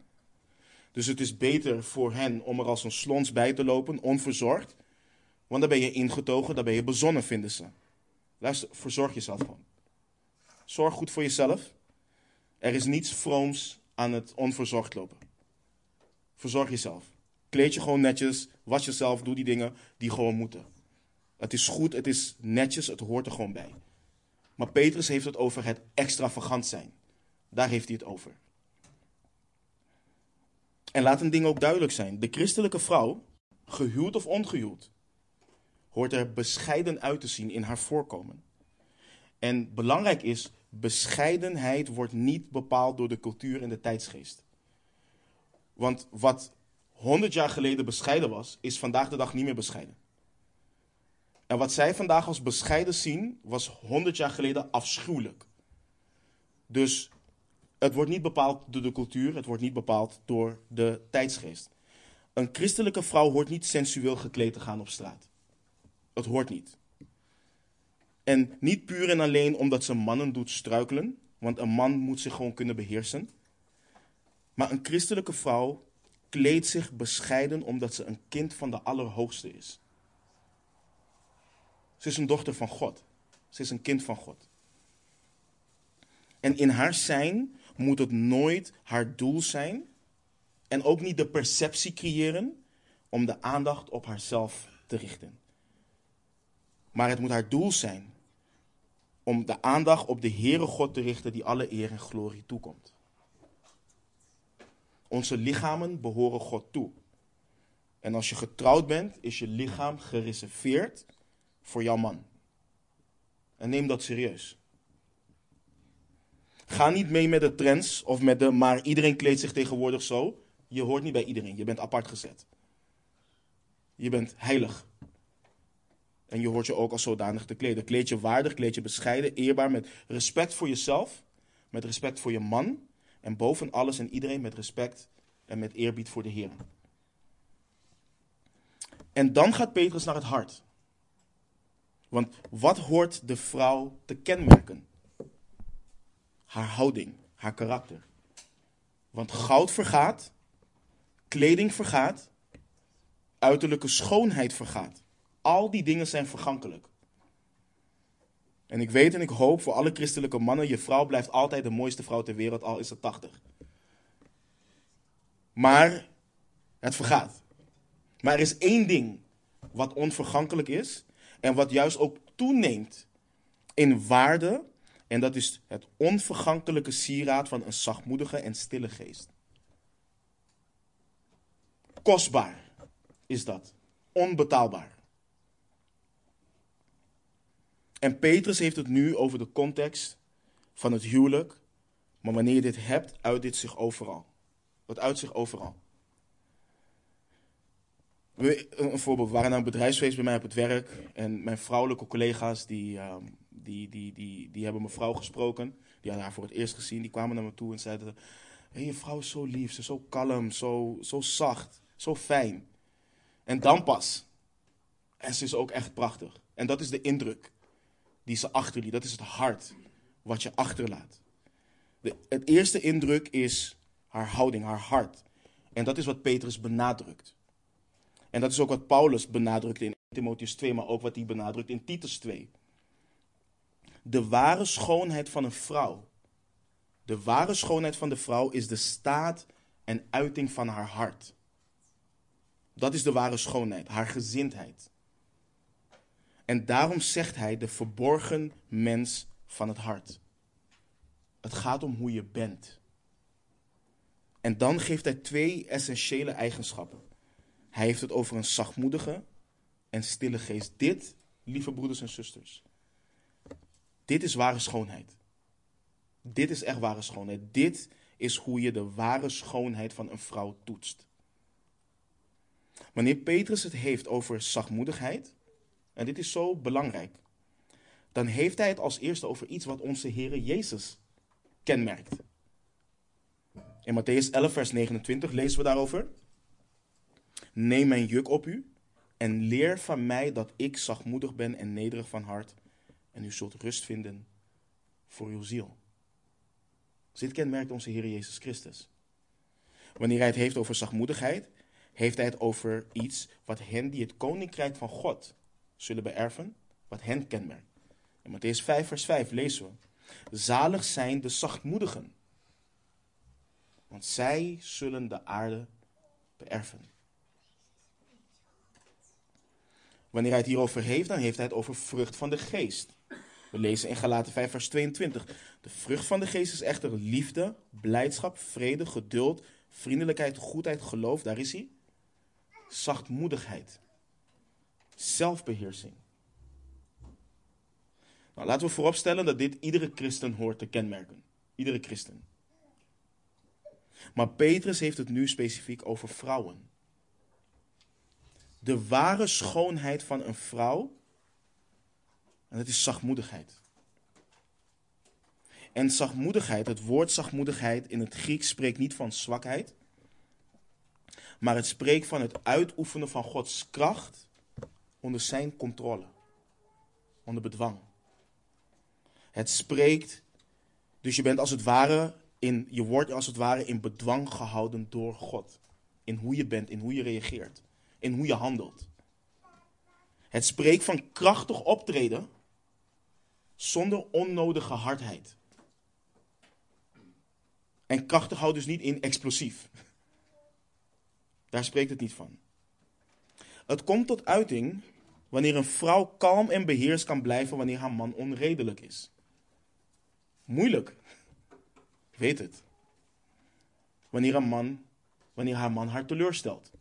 Dus het is beter voor hen om er als een slons bij te lopen, onverzorgd. Want dan ben je ingetogen, dan ben je bezonnen, vinden ze. Luister, verzorg jezelf gewoon. Zorg goed voor jezelf. Er is niets vrooms aan het onverzorgd lopen. Verzorg jezelf. Kleed je gewoon netjes, was jezelf, doe die dingen die gewoon moeten. Het is goed, het is netjes, het hoort er gewoon bij. Maar Petrus heeft het over het extravagant zijn. Daar heeft hij het over. En laat een ding ook duidelijk zijn. De christelijke vrouw, gehuwd of ongehuwd, hoort er bescheiden uit te zien in haar voorkomen. En belangrijk is, bescheidenheid wordt niet bepaald door de cultuur en de tijdsgeest. Want wat 100 jaar geleden bescheiden was, is vandaag de dag niet meer bescheiden. En wat zij vandaag als bescheiden zien, was 100 jaar geleden afschuwelijk. Dus het wordt niet bepaald door de cultuur, het wordt niet bepaald door de tijdsgeest. Een christelijke vrouw hoort niet sensueel gekleed te gaan op straat. Het hoort niet. En niet puur en alleen omdat ze mannen doet struikelen, want een man moet zich gewoon kunnen beheersen. Maar een christelijke vrouw kleedt zich bescheiden omdat ze een kind van de Allerhoogste is. Ze is een dochter van God. Ze is een kind van God. En in haar zijn moet het nooit haar doel zijn en ook niet de perceptie creëren om de aandacht op haarzelf te richten. Maar het moet haar doel zijn om de aandacht op de Heere God te richten die alle eer en glorie toekomt. Onze lichamen behoren God toe. En als je getrouwd bent, is je lichaam gereserveerd voor jouw man. En neem dat serieus. Ga niet mee met de trends of met de maar iedereen kleedt zich tegenwoordig zo. Je hoort niet bij iedereen. Je bent apart gezet. Je bent heilig. En je hoort je ook als zodanig te kleden. Kleed je waardig, kleed je bescheiden, eerbaar, met respect voor jezelf, met respect voor je man en boven alles en iedereen met respect en met eerbied voor de Heer. En dan gaat Petrus naar het hart. Want wat hoort de vrouw te kenmerken? Haar houding, haar karakter. Want goud vergaat, kleding vergaat, uiterlijke schoonheid vergaat. Al die dingen zijn vergankelijk. En ik weet en ik hoop voor alle christelijke mannen, je vrouw blijft altijd de mooiste vrouw ter wereld, al is ze 80. Maar het vergaat. Maar er is één ding wat onvergankelijk is en wat juist ook toeneemt in waarde. En dat is het onvergankelijke sieraad van een zachtmoedige en stille geest. Kostbaar is dat. Onbetaalbaar. En Petrus heeft het nu over de context van het huwelijk. Maar wanneer je dit hebt, uit dit zich overal. Het uit zich overal. Een voorbeeld, we waren naar een bedrijfsfeest bij mij op het werk. En mijn vrouwelijke collega's, die, uh, die, die, die, die hebben mijn vrouw gesproken. Die hadden haar voor het eerst gezien. Die kwamen naar me toe en zeiden... Hé, je vrouw is zo lief, ze is zo kalm, zo, zo zacht, zo fijn. En dan pas. En ze is ook echt prachtig. En dat is de indruk die ze achterliet. Dat is het hart wat je achterlaat. De, het eerste indruk is haar houding, haar hart. En dat is wat Petrus benadrukt. En dat is ook wat Paulus benadrukt in Timotheus 2, maar ook wat hij benadrukt in Titus 2. De ware schoonheid van een vrouw, de ware schoonheid van de vrouw is de staat en uiting van haar hart. Dat is de ware schoonheid, haar gezindheid. En daarom zegt hij de verborgen mens van het hart. Het gaat om hoe je bent. En dan geeft hij twee essentiële eigenschappen. Hij heeft het over een zachtmoedige en stille geest. Dit, lieve broeders en zusters, dit is ware schoonheid. Dit is echt ware schoonheid. Dit is hoe je de ware schoonheid van een vrouw toetst. Wanneer Petrus het heeft over zachtmoedigheid, en dit is zo belangrijk, dan heeft hij het als eerste over iets wat onze Heer Jezus kenmerkt. In Matthäus 11, vers 29 lezen we daarover. Neem mijn juk op u en leer van mij dat ik zachtmoedig ben en nederig van hart. En u zult rust vinden voor uw ziel. Dit kenmerkt onze Heer Jezus Christus. Wanneer hij het heeft over zachtmoedigheid, heeft hij het over iets wat hen die het koninkrijk van God zullen beërven, wat hen kenmerkt. In Matthäus 5, vers 5 lezen we. Zalig zijn de zachtmoedigen, want zij zullen de aarde beërven. Wanneer hij het hierover heeft, dan heeft hij het over vrucht van de geest. We lezen in Galaten 5, vers 22. De vrucht van de geest is echter liefde, blijdschap, vrede, geduld, vriendelijkheid, goedheid, geloof. Daar is hij. Zachtmoedigheid. Zelfbeheersing. Nou, laten we vooropstellen dat dit iedere christen hoort te kenmerken. Iedere christen. Maar Petrus heeft het nu specifiek over vrouwen. De ware schoonheid van een vrouw, en dat is zachtmoedigheid. En zachtmoedigheid, het woord zachtmoedigheid in het Grieks spreekt niet van zwakheid, maar het spreekt van het uitoefenen van Gods kracht onder zijn controle, onder bedwang. Het spreekt, dus je bent als het ware in, je wordt als het ware in bedwang gehouden door God. In hoe je bent, in hoe je reageert, in hoe je handelt. Het spreekt van krachtig optreden zonder onnodige hardheid. En krachtig houdt dus niet in explosief. Daar spreekt het niet van. Het komt tot uiting wanneer een vrouw kalm en beheerst kan blijven wanneer haar man onredelijk is. Moeilijk. Weet het. Wanneer een man, wanneer haar man haar teleurstelt.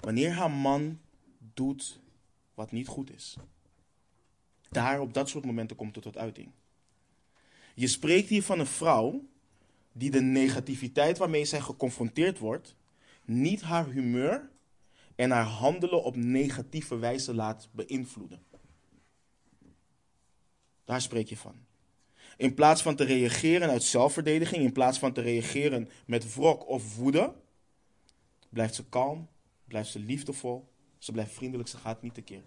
Wanneer haar man doet wat niet goed is. Daar op dat soort momenten komt het tot uiting. Je spreekt hier van een vrouw die de negativiteit waarmee zij geconfronteerd wordt, niet haar humeur en haar handelen op negatieve wijze laat beïnvloeden. Daar spreek je van. In plaats van te reageren uit zelfverdediging, in plaats van te reageren met wrok of woede, blijft ze kalm, blijft ze liefdevol, ze blijft vriendelijk, ze gaat niet tekeer.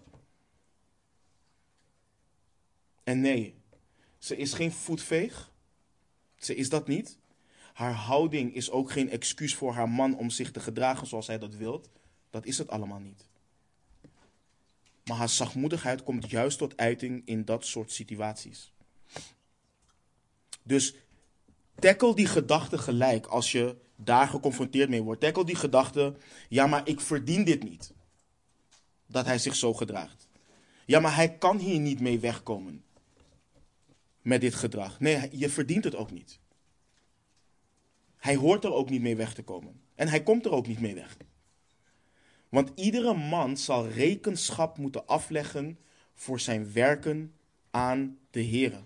En nee, ze is geen voetveeg. Ze is dat niet. Haar houding is ook geen excuus voor haar man om zich te gedragen zoals hij dat wilt. Dat is het allemaal niet. Maar haar zachtmoedigheid komt juist tot uiting in dat soort situaties. Dus tackle die gedachte gelijk als je daar geconfronteerd mee wordt. Tackle die gedachte, ja maar ik verdien dit niet. Dat hij zich zo gedraagt. Ja maar hij kan hier niet mee wegkomen. Met dit gedrag. Nee, je verdient het ook niet. Hij hoort er ook niet mee weg te komen. En hij komt er ook niet mee weg. Want iedere man zal rekenschap moeten afleggen voor zijn werken aan de Heer.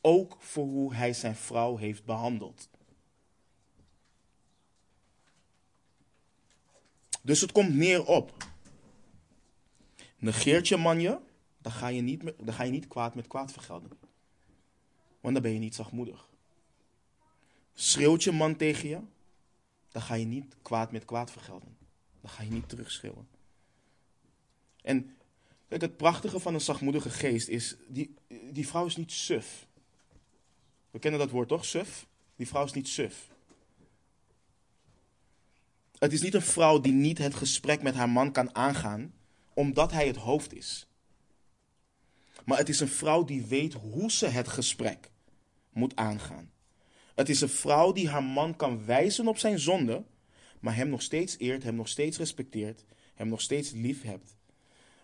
Ook voor hoe hij zijn vrouw heeft behandeld. Dus het komt neer op. Negeert je man je, dan ga je niet, dan ga je niet kwaad met kwaad vergelden. Want dan ben je niet zachtmoedig. Schreeuwt je man tegen je, dan ga je niet kwaad met kwaad vergelden. Dan ga je niet terugschreeuwen. En kijk, het prachtige van een zachtmoedige geest is, die, die vrouw is niet suf. We kennen dat woord toch, suf? Die vrouw is niet suf. Het is niet een vrouw die niet het gesprek met haar man kan aangaan, omdat hij het hoofd is. Maar het is een vrouw die weet hoe ze het gesprek moet aangaan. Het is een vrouw die haar man kan wijzen op zijn zonde, maar hem nog steeds eert, hem nog steeds respecteert, hem nog steeds lief hebt.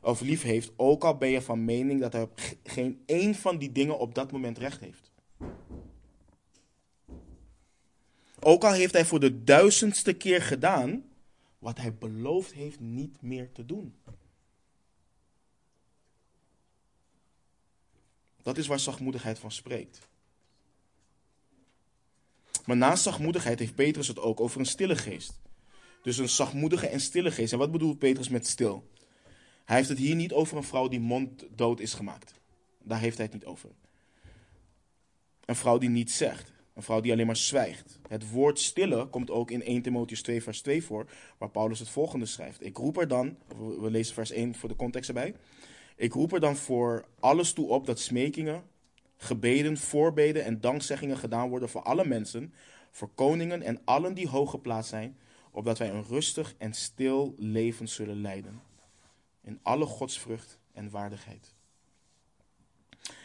Of lief heeft, ook al ben je van mening dat hij geen één van die dingen op dat moment recht heeft. Ook al heeft hij voor de duizendste keer gedaan wat hij beloofd heeft niet meer te doen. Dat is waar zachtmoedigheid van spreekt. Maar naast zachtmoedigheid heeft Petrus het ook over een stille geest. Dus een zachtmoedige en stille geest. En wat bedoelt Petrus met stil? Hij heeft het hier niet over een vrouw die monddood is gemaakt. Daar heeft hij het niet over. Een vrouw die niet zegt. Een vrouw die alleen maar zwijgt. Het woord stille komt ook in 1 Timotheus 2 vers 2 voor, waar Paulus het volgende schrijft. Ik roep er dan, we lezen vers 1 voor de context erbij. Ik roep er dan voor alles toe op dat smekingen, gebeden, voorbeden en dankzeggingen gedaan worden voor alle mensen, voor koningen en allen die hoog geplaatst zijn, opdat wij een rustig en stil leven zullen leiden. In alle godsvrucht en waardigheid.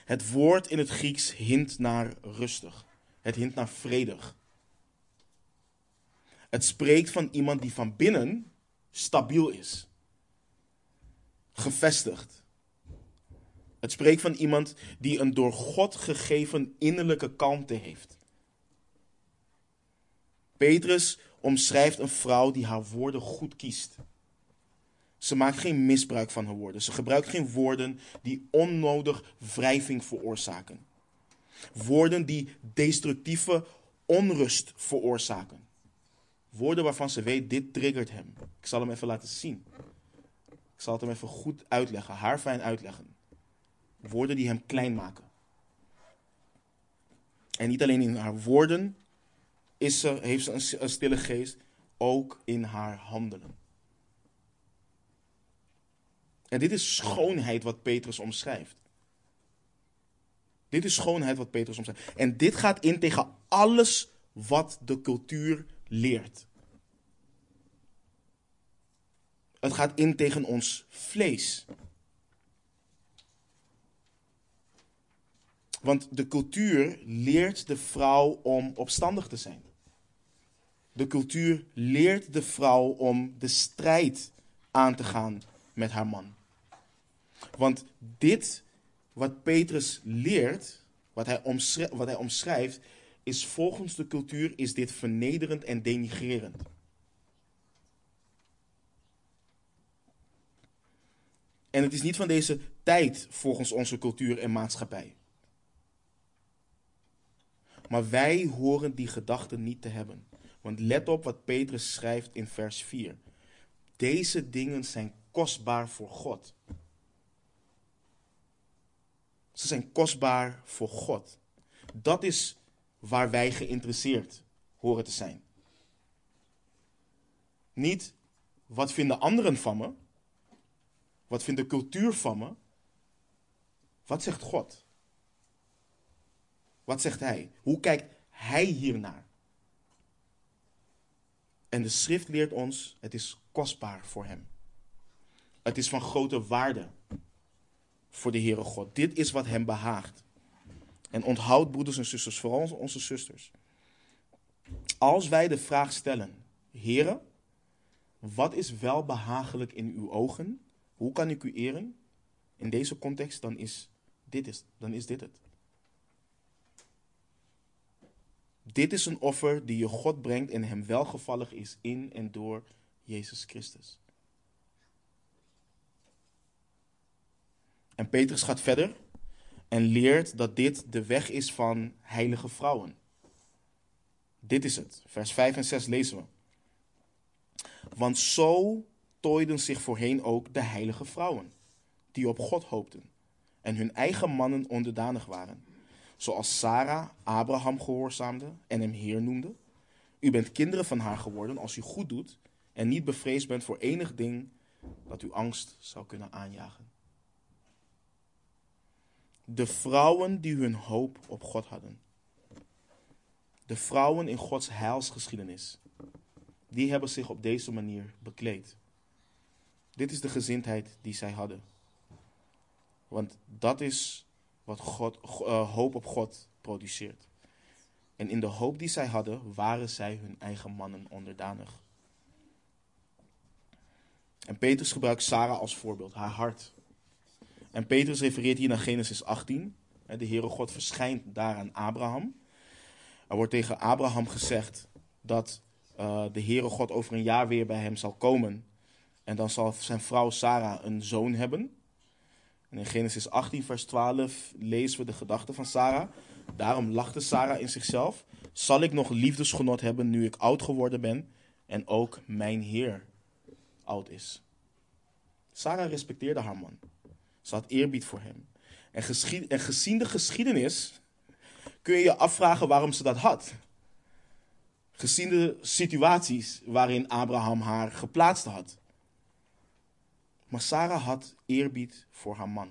Het woord in het Grieks hint naar rustig. Het hint naar vredig. Het spreekt van iemand die van binnen stabiel is. Gevestigd. Het spreekt van iemand die een door God gegeven innerlijke kalmte heeft. Petrus omschrijft een vrouw die haar woorden goed kiest. Ze maakt geen misbruik van haar woorden. Ze gebruikt geen woorden die onnodig wrijving veroorzaken. Woorden die destructieve onrust veroorzaken. Woorden waarvan ze weet, dit triggert hem. Ik zal hem even laten zien. Ik zal het hem even goed uitleggen, haarfijn uitleggen. Woorden die hem klein maken. En niet alleen in haar woorden is ze, heeft ze een stille geest, ook in haar handelen. En dit is schoonheid wat Petrus omschrijft. Dit is schoonheid wat Petrus omschrijft. En dit gaat in tegen alles wat de cultuur leert. Het gaat in tegen ons vlees. Want de cultuur leert de vrouw om opstandig te zijn. De cultuur leert de vrouw om de strijd aan te gaan met haar man. Want dit wat Petrus leert, wat hij, omschrijft, wat hij omschrijft, is volgens de cultuur is dit vernederend en denigrerend. En het is niet van deze tijd volgens onze cultuur en maatschappij. Maar wij horen die gedachten niet te hebben. Want let op wat Petrus schrijft in vers 4. Deze dingen zijn kostbaar voor God. Ze zijn kostbaar voor God. Dat is waar wij geïnteresseerd horen te zijn. Niet wat vinden anderen van me? Wat vindt de cultuur van me? Wat zegt God? Wat zegt Hij? Hoe kijkt Hij hiernaar? En de schrift leert ons, het is kostbaar voor Hem. Het is van grote waarde voor de Heere God. Dit is wat Hem behaagt. En onthoud, broeders en zusters, vooral onze zusters. Als wij de vraag stellen, Heere, wat is wel behagelijk in uw ogen? Hoe kan ik u eren? In deze context, dan is dit, is, dan is dit het. Dit is een offer die je God brengt en hem welgevallig is in en door Jezus Christus. En Petrus gaat verder en leert dat dit de weg is van heilige vrouwen. Dit is het. Vers 5 en 6 lezen we. Want zo tooiden zich voorheen ook de heilige vrouwen, die op God hoopten en hun eigen mannen onderdanig waren. Zoals Sarah Abraham gehoorzaamde en hem Heer noemde. U bent kinderen van haar geworden als u goed doet en niet bevreesd bent voor enig ding dat u angst zou kunnen aanjagen. De vrouwen die hun hoop op God hadden. De vrouwen in Gods heilsgeschiedenis. Die hebben zich op deze manier bekleed. Dit is de gezindheid die zij hadden. Want dat is wat God, uh, hoop op God produceert. En in de hoop die zij hadden, waren zij hun eigen mannen onderdanig. En Petrus gebruikt Sarah als voorbeeld, haar hart. En Petrus refereert hier naar Genesis 18. De Heere God verschijnt daar aan Abraham. Er wordt tegen Abraham gezegd dat uh, de Heere God over een jaar weer bij hem zal komen. En dan zal zijn vrouw Sarah een zoon hebben. En in Genesis 18, vers 12 lezen we de gedachte van Sarah. Daarom lachte Sarah in zichzelf. Zal ik nog liefdesgenot hebben nu ik oud geworden ben en ook mijn Heer oud is? Sarah respecteerde haar man. Ze had eerbied voor hem. En, en gezien de geschiedenis kun je je afvragen waarom ze dat had. Gezien de situaties waarin Abraham haar geplaatst had. Maar Sarah had eerbied voor haar man.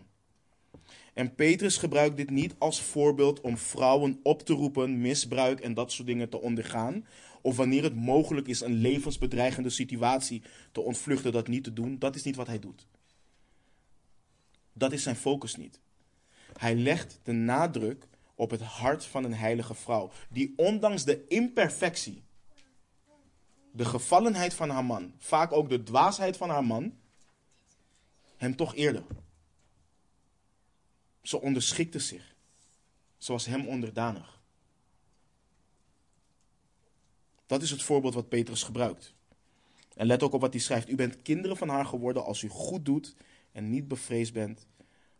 En Petrus gebruikt dit niet als voorbeeld om vrouwen op te roepen misbruik en dat soort dingen te ondergaan. Of wanneer het mogelijk is een levensbedreigende situatie te ontvluchten, dat niet te doen. Dat is niet wat hij doet. Dat is zijn focus niet. Hij legt de nadruk op het hart van een heilige vrouw, die ondanks de imperfectie, de gevallenheid van haar man, vaak ook de dwaasheid van haar man, hem toch eerde. Ze onderschikte zich. Ze was hem onderdanig. Dat is het voorbeeld wat Petrus gebruikt. En let ook op wat hij schrijft. U bent kinderen van haar geworden als u goed doet en niet bevreesd bent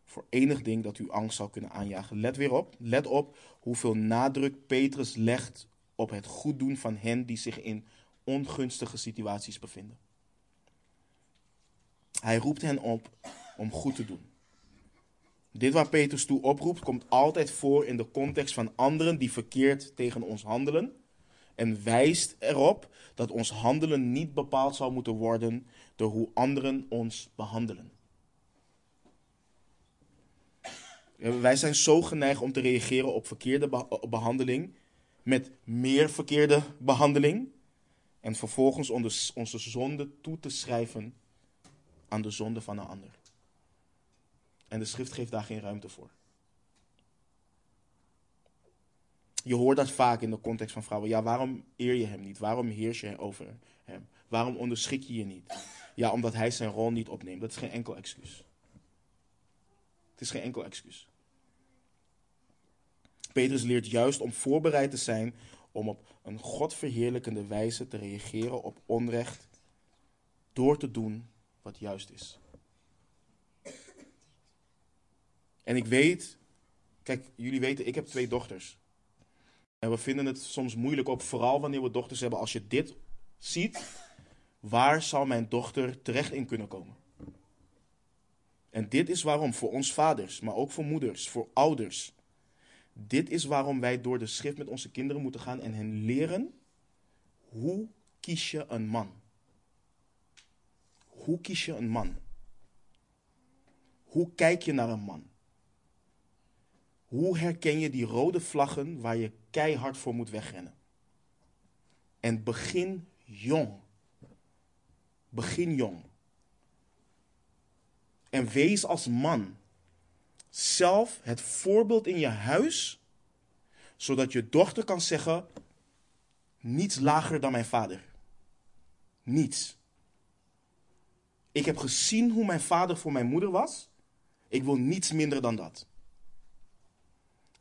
voor enig ding dat u angst zou kunnen aanjagen. Let weer op, let op hoeveel nadruk Petrus legt op het goed doen van hen die zich in ongunstige situaties bevinden. Hij roept hen op om goed te doen. Dit waar Petrus toe oproept, komt altijd voor in de context van anderen die verkeerd tegen ons handelen. En wijst erop dat ons handelen niet bepaald zou moeten worden door hoe anderen ons behandelen. Wij zijn zo geneigd om te reageren op verkeerde behandeling met meer verkeerde behandeling. En vervolgens onze zonde toe te schrijven aan de zonde van een ander. En de schrift geeft daar geen ruimte voor. Je hoort dat vaak in de context van vrouwen. Ja, waarom eer je hem niet? Waarom heers je over hem? Waarom onderschik je je niet? Ja, omdat hij zijn rol niet opneemt. Dat is geen enkel excuus. Het is geen enkel excuus. Petrus leert juist om voorbereid te zijn om op een godverheerlijkende wijze te reageren op onrecht door te doen wat juist is. En ik weet, kijk, jullie weten, ik heb twee dochters. En we vinden het soms moeilijk op, vooral wanneer we dochters hebben. Als je dit ziet, waar zal mijn dochter terecht in kunnen komen? En dit is waarom voor ons vaders, maar ook voor moeders, voor ouders. Dit is waarom wij door de schrift met onze kinderen moeten gaan en hen leren hoe kies je een man. Hoe kies je een man? Hoe kijk je naar een man? Hoe herken je die rode vlaggen waar je keihard voor moet wegrennen? En begin jong. Begin jong. En wees als man zelf het voorbeeld in je huis, zodat je dochter kan zeggen: niets lager dan mijn vader. Niets. Ik heb gezien hoe mijn vader voor mijn moeder was. Ik wil niets minder dan dat.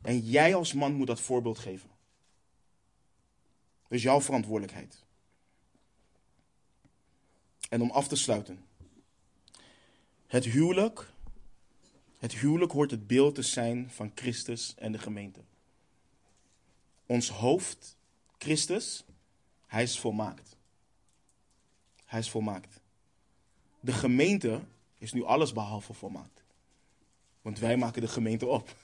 En jij als man moet dat voorbeeld geven. Dat is jouw verantwoordelijkheid. En om af te sluiten. Het huwelijk, het huwelijk hoort het beeld te zijn van Christus en de gemeente. Ons hoofd, Christus, hij is volmaakt. Hij is volmaakt. De gemeente is nu alles behalve volmaakt. Want wij maken de gemeente op.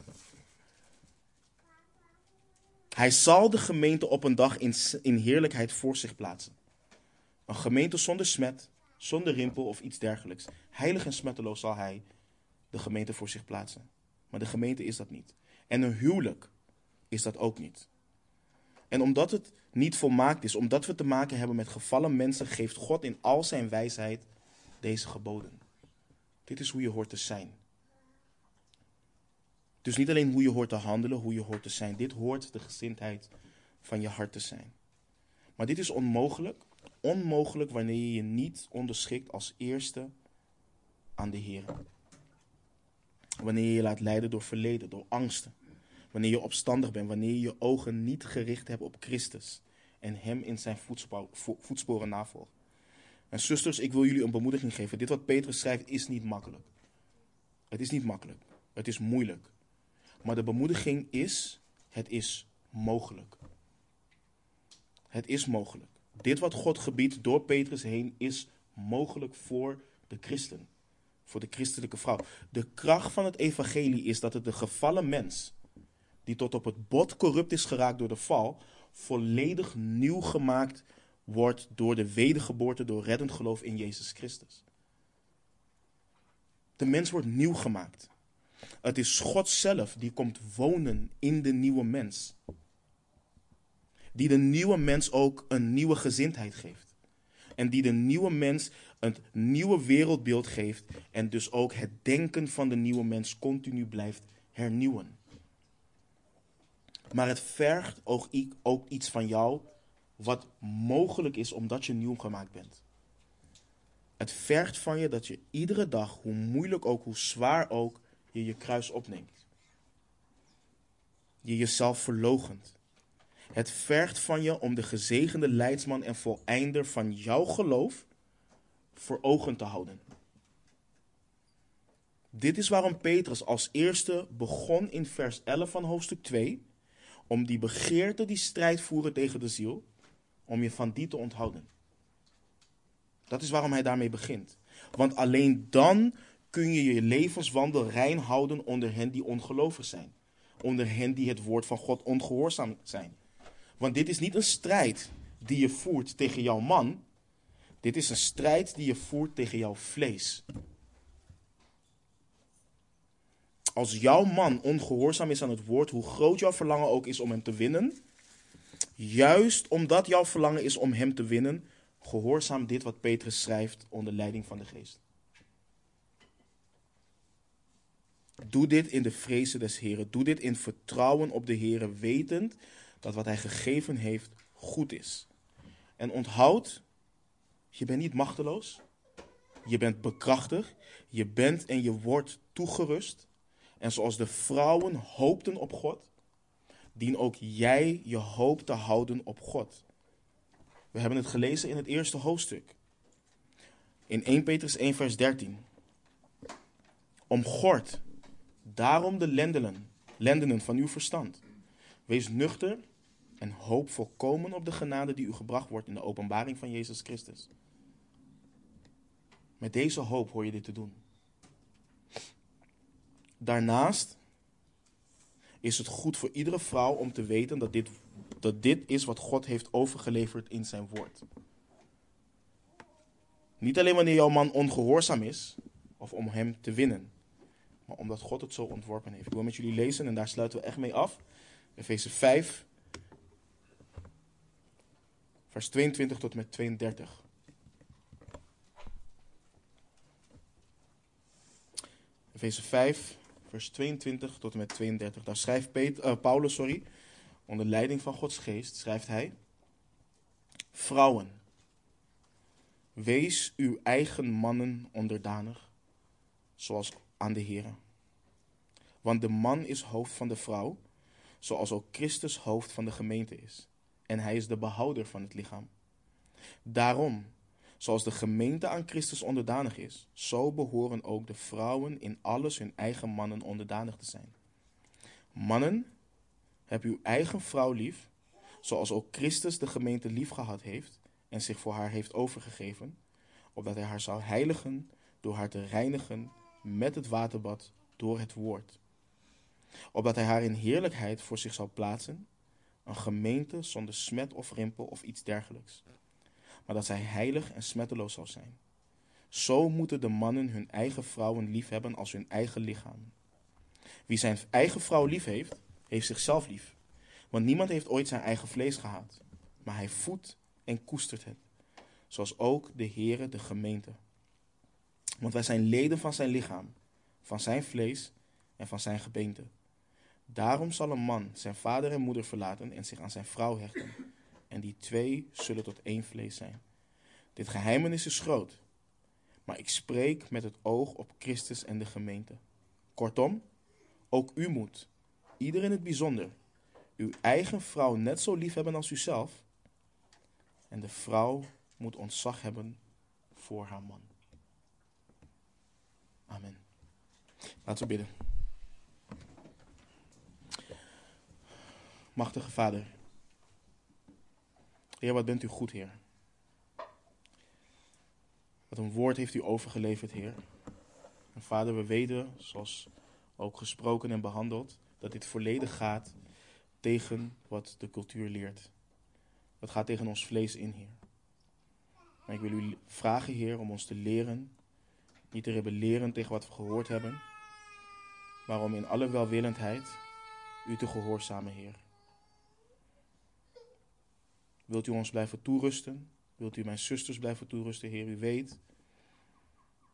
Hij zal de gemeente op een dag in, in heerlijkheid voor zich plaatsen. Een gemeente zonder smet, zonder rimpel of iets dergelijks. Heilig en smetteloos zal hij de gemeente voor zich plaatsen. Maar de gemeente is dat niet. En een huwelijk is dat ook niet. En omdat het niet volmaakt is, omdat we te maken hebben met gevallen mensen, geeft God in al zijn wijsheid deze geboden. Dit is hoe je hoort te zijn. Dus niet alleen hoe je hoort te handelen, hoe je hoort te zijn. Dit hoort de gezindheid van je hart te zijn. Maar dit is onmogelijk. Onmogelijk wanneer je je niet onderschikt als eerste aan de Heer. Wanneer je je laat leiden door verleden, door angsten. Wanneer je opstandig bent, wanneer je je ogen niet gericht hebt op Christus en Hem in zijn voetsporen navolgt. En zusters, ik wil jullie een bemoediging geven. Dit wat Petrus schrijft is niet makkelijk. Het is niet makkelijk. Het is moeilijk. Maar de bemoediging is, het is mogelijk. Het is mogelijk. Dit wat God gebiedt door Petrus heen is mogelijk voor de christen. Voor de christelijke vrouw. De kracht van het evangelie is dat het de gevallen mens, die tot op het bot corrupt is geraakt door de val, volledig nieuw gemaakt wordt door de wedergeboorte, door reddend geloof in Jezus Christus. De mens wordt nieuw gemaakt. Het is God zelf die komt wonen in de nieuwe mens. Die de nieuwe mens ook een nieuwe gezindheid geeft. En die de nieuwe mens een nieuwe wereldbeeld geeft. En dus ook het denken van de nieuwe mens continu blijft hernieuwen. Maar het vergt ook, ook iets van jou wat mogelijk is omdat je nieuw gemaakt bent. Het vergt van je dat je iedere dag, hoe moeilijk ook, hoe zwaar ook, je je kruis opneemt. Je jezelf verlogent. Het vergt van je om de gezegende leidsman en voleinder van jouw geloof voor ogen te houden. Dit is waarom Petrus als eerste begon in vers 11 van hoofdstuk 2 om die begeerte die strijd voeren tegen de ziel, om je van die te onthouden. Dat is waarom hij daarmee begint. Want alleen dan kun je je levenswandel rein houden onder hen die ongelovig zijn. Onder hen die het woord van God ongehoorzaam zijn. Want dit is niet een strijd die je voert tegen jouw man. Dit is een strijd die je voert tegen jouw vlees. Als jouw man ongehoorzaam is aan het woord, hoe groot jouw verlangen ook is om hem te winnen, juist omdat jouw verlangen is om hem te winnen, gehoorzaam dit wat Petrus schrijft onder leiding van de geest. Doe dit in de vrezen des Heren. Doe dit in vertrouwen op de Heren, wetend dat wat Hij gegeven heeft goed is. En onthoud, je bent niet machteloos. Je bent bekrachtigd. Je bent en je wordt toegerust. En zoals de vrouwen hoopten op God, dien ook jij je hoop te houden op God. We hebben het gelezen in het eerste hoofdstuk. In 1 Petrus 1 vers 13. Omgord daarom de lendenen, lendenen van uw verstand. Wees nuchter en hoop volkomen op de genade die u gebracht wordt in de openbaring van Jezus Christus. Met deze hoop hoor je dit te doen. Daarnaast is het goed voor iedere vrouw om te weten dat dit, dat dit is wat God heeft overgeleverd in zijn woord. Niet alleen wanneer jouw man ongehoorzaam is, of om hem te winnen, maar omdat God het zo ontworpen heeft. Ik wil met jullie lezen en daar sluiten we echt mee af. Efeze 5, vers 22 tot met 32. Efeze 5, vers 22 tot en met 32. Daar schrijft uh, Paulus, sorry, onder leiding van Gods geest, schrijft hij: Vrouwen, wees uw eigen mannen onderdanig, zoals aan de Heer. Want de man is hoofd van de vrouw, zoals ook Christus hoofd van de gemeente is. En hij is de behouder van het lichaam. Daarom, zoals de gemeente aan Christus onderdanig is, zo behoren ook de vrouwen in alles hun eigen mannen onderdanig te zijn. Mannen, heb uw eigen vrouw lief, zoals ook Christus de gemeente lief gehad heeft en zich voor haar heeft overgegeven, opdat hij haar zou heiligen door haar te reinigen met het waterbad door het woord. Opdat hij haar in heerlijkheid voor zich zal plaatsen, een gemeente zonder smet of rimpel of iets dergelijks, maar dat zij heilig en smetteloos zal zijn. Zo moeten de mannen hun eigen vrouwen lief hebben als hun eigen lichaam. Wie zijn eigen vrouw lief heeft, heeft zichzelf lief. Want niemand heeft ooit zijn eigen vlees gehaat, maar hij voedt en koestert het, zoals ook de Heere de gemeente. Want wij zijn leden van zijn lichaam, van zijn vlees en van zijn gebeente. Daarom zal een man zijn vader en moeder verlaten en zich aan zijn vrouw hechten. En die twee zullen tot één vlees zijn. Dit geheimenis is groot, maar ik spreek met het oog op Christus en de gemeente. Kortom, ook u moet, ieder in het bijzonder, uw eigen vrouw net zo lief hebben als uzelf. En de vrouw moet ontzag hebben voor haar man. Amen. Laten we bidden. Machtige Vader. Heer, wat bent u goed, Heer. Wat een woord heeft u overgeleverd, Heer. En Vader, we weten, zoals ook gesproken en behandeld, dat dit volledig gaat tegen wat de cultuur leert. Dat gaat tegen ons vlees in, Heer. Maar ik wil u vragen, Heer, om ons te leren, niet te rebelleren tegen wat we gehoord hebben, maar om in alle welwillendheid u te gehoorzamen, Heer. Wilt u ons blijven toerusten? Wilt u mijn zusters blijven toerusten, Heer? U weet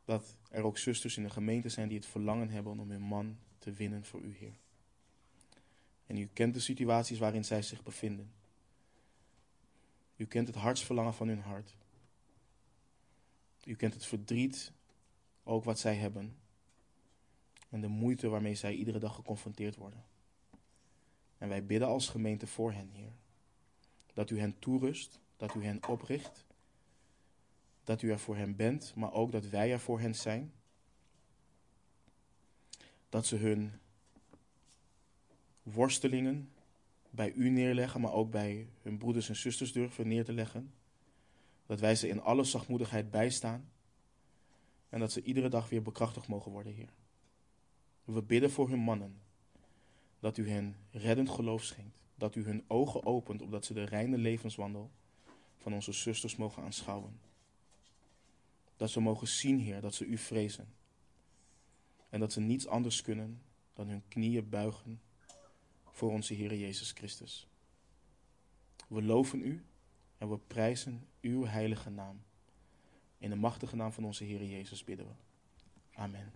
dat er ook zusters in de gemeente zijn die het verlangen hebben om hun man te winnen voor u, Heer. En u kent de situaties waarin zij zich bevinden. U kent het hartsverlangen van hun hart. U kent het verdriet, ook wat zij hebben. En de moeite waarmee zij iedere dag geconfronteerd worden. En wij bidden als gemeente voor hen, Heer. Dat u hen toerust, dat u hen opricht. Dat u er voor hen bent, maar ook dat wij er voor hen zijn. Dat ze hun worstelingen bij u neerleggen, maar ook bij hun broeders en zusters durven neer te leggen. Dat wij ze in alle zachtmoedigheid bijstaan. En dat ze iedere dag weer bekrachtigd mogen worden, Heer. We bidden voor hun mannen. Dat u hen reddend geloof schenkt. Dat u hun ogen opent, opdat ze de reine levenswandel van onze zusters mogen aanschouwen. Dat ze mogen zien, Heer, dat ze u vrezen. En dat ze niets anders kunnen dan hun knieën buigen voor onze Heer Jezus Christus. We loven u en we prijzen uw heilige naam. In de machtige naam van onze Heer Jezus bidden we. Amen.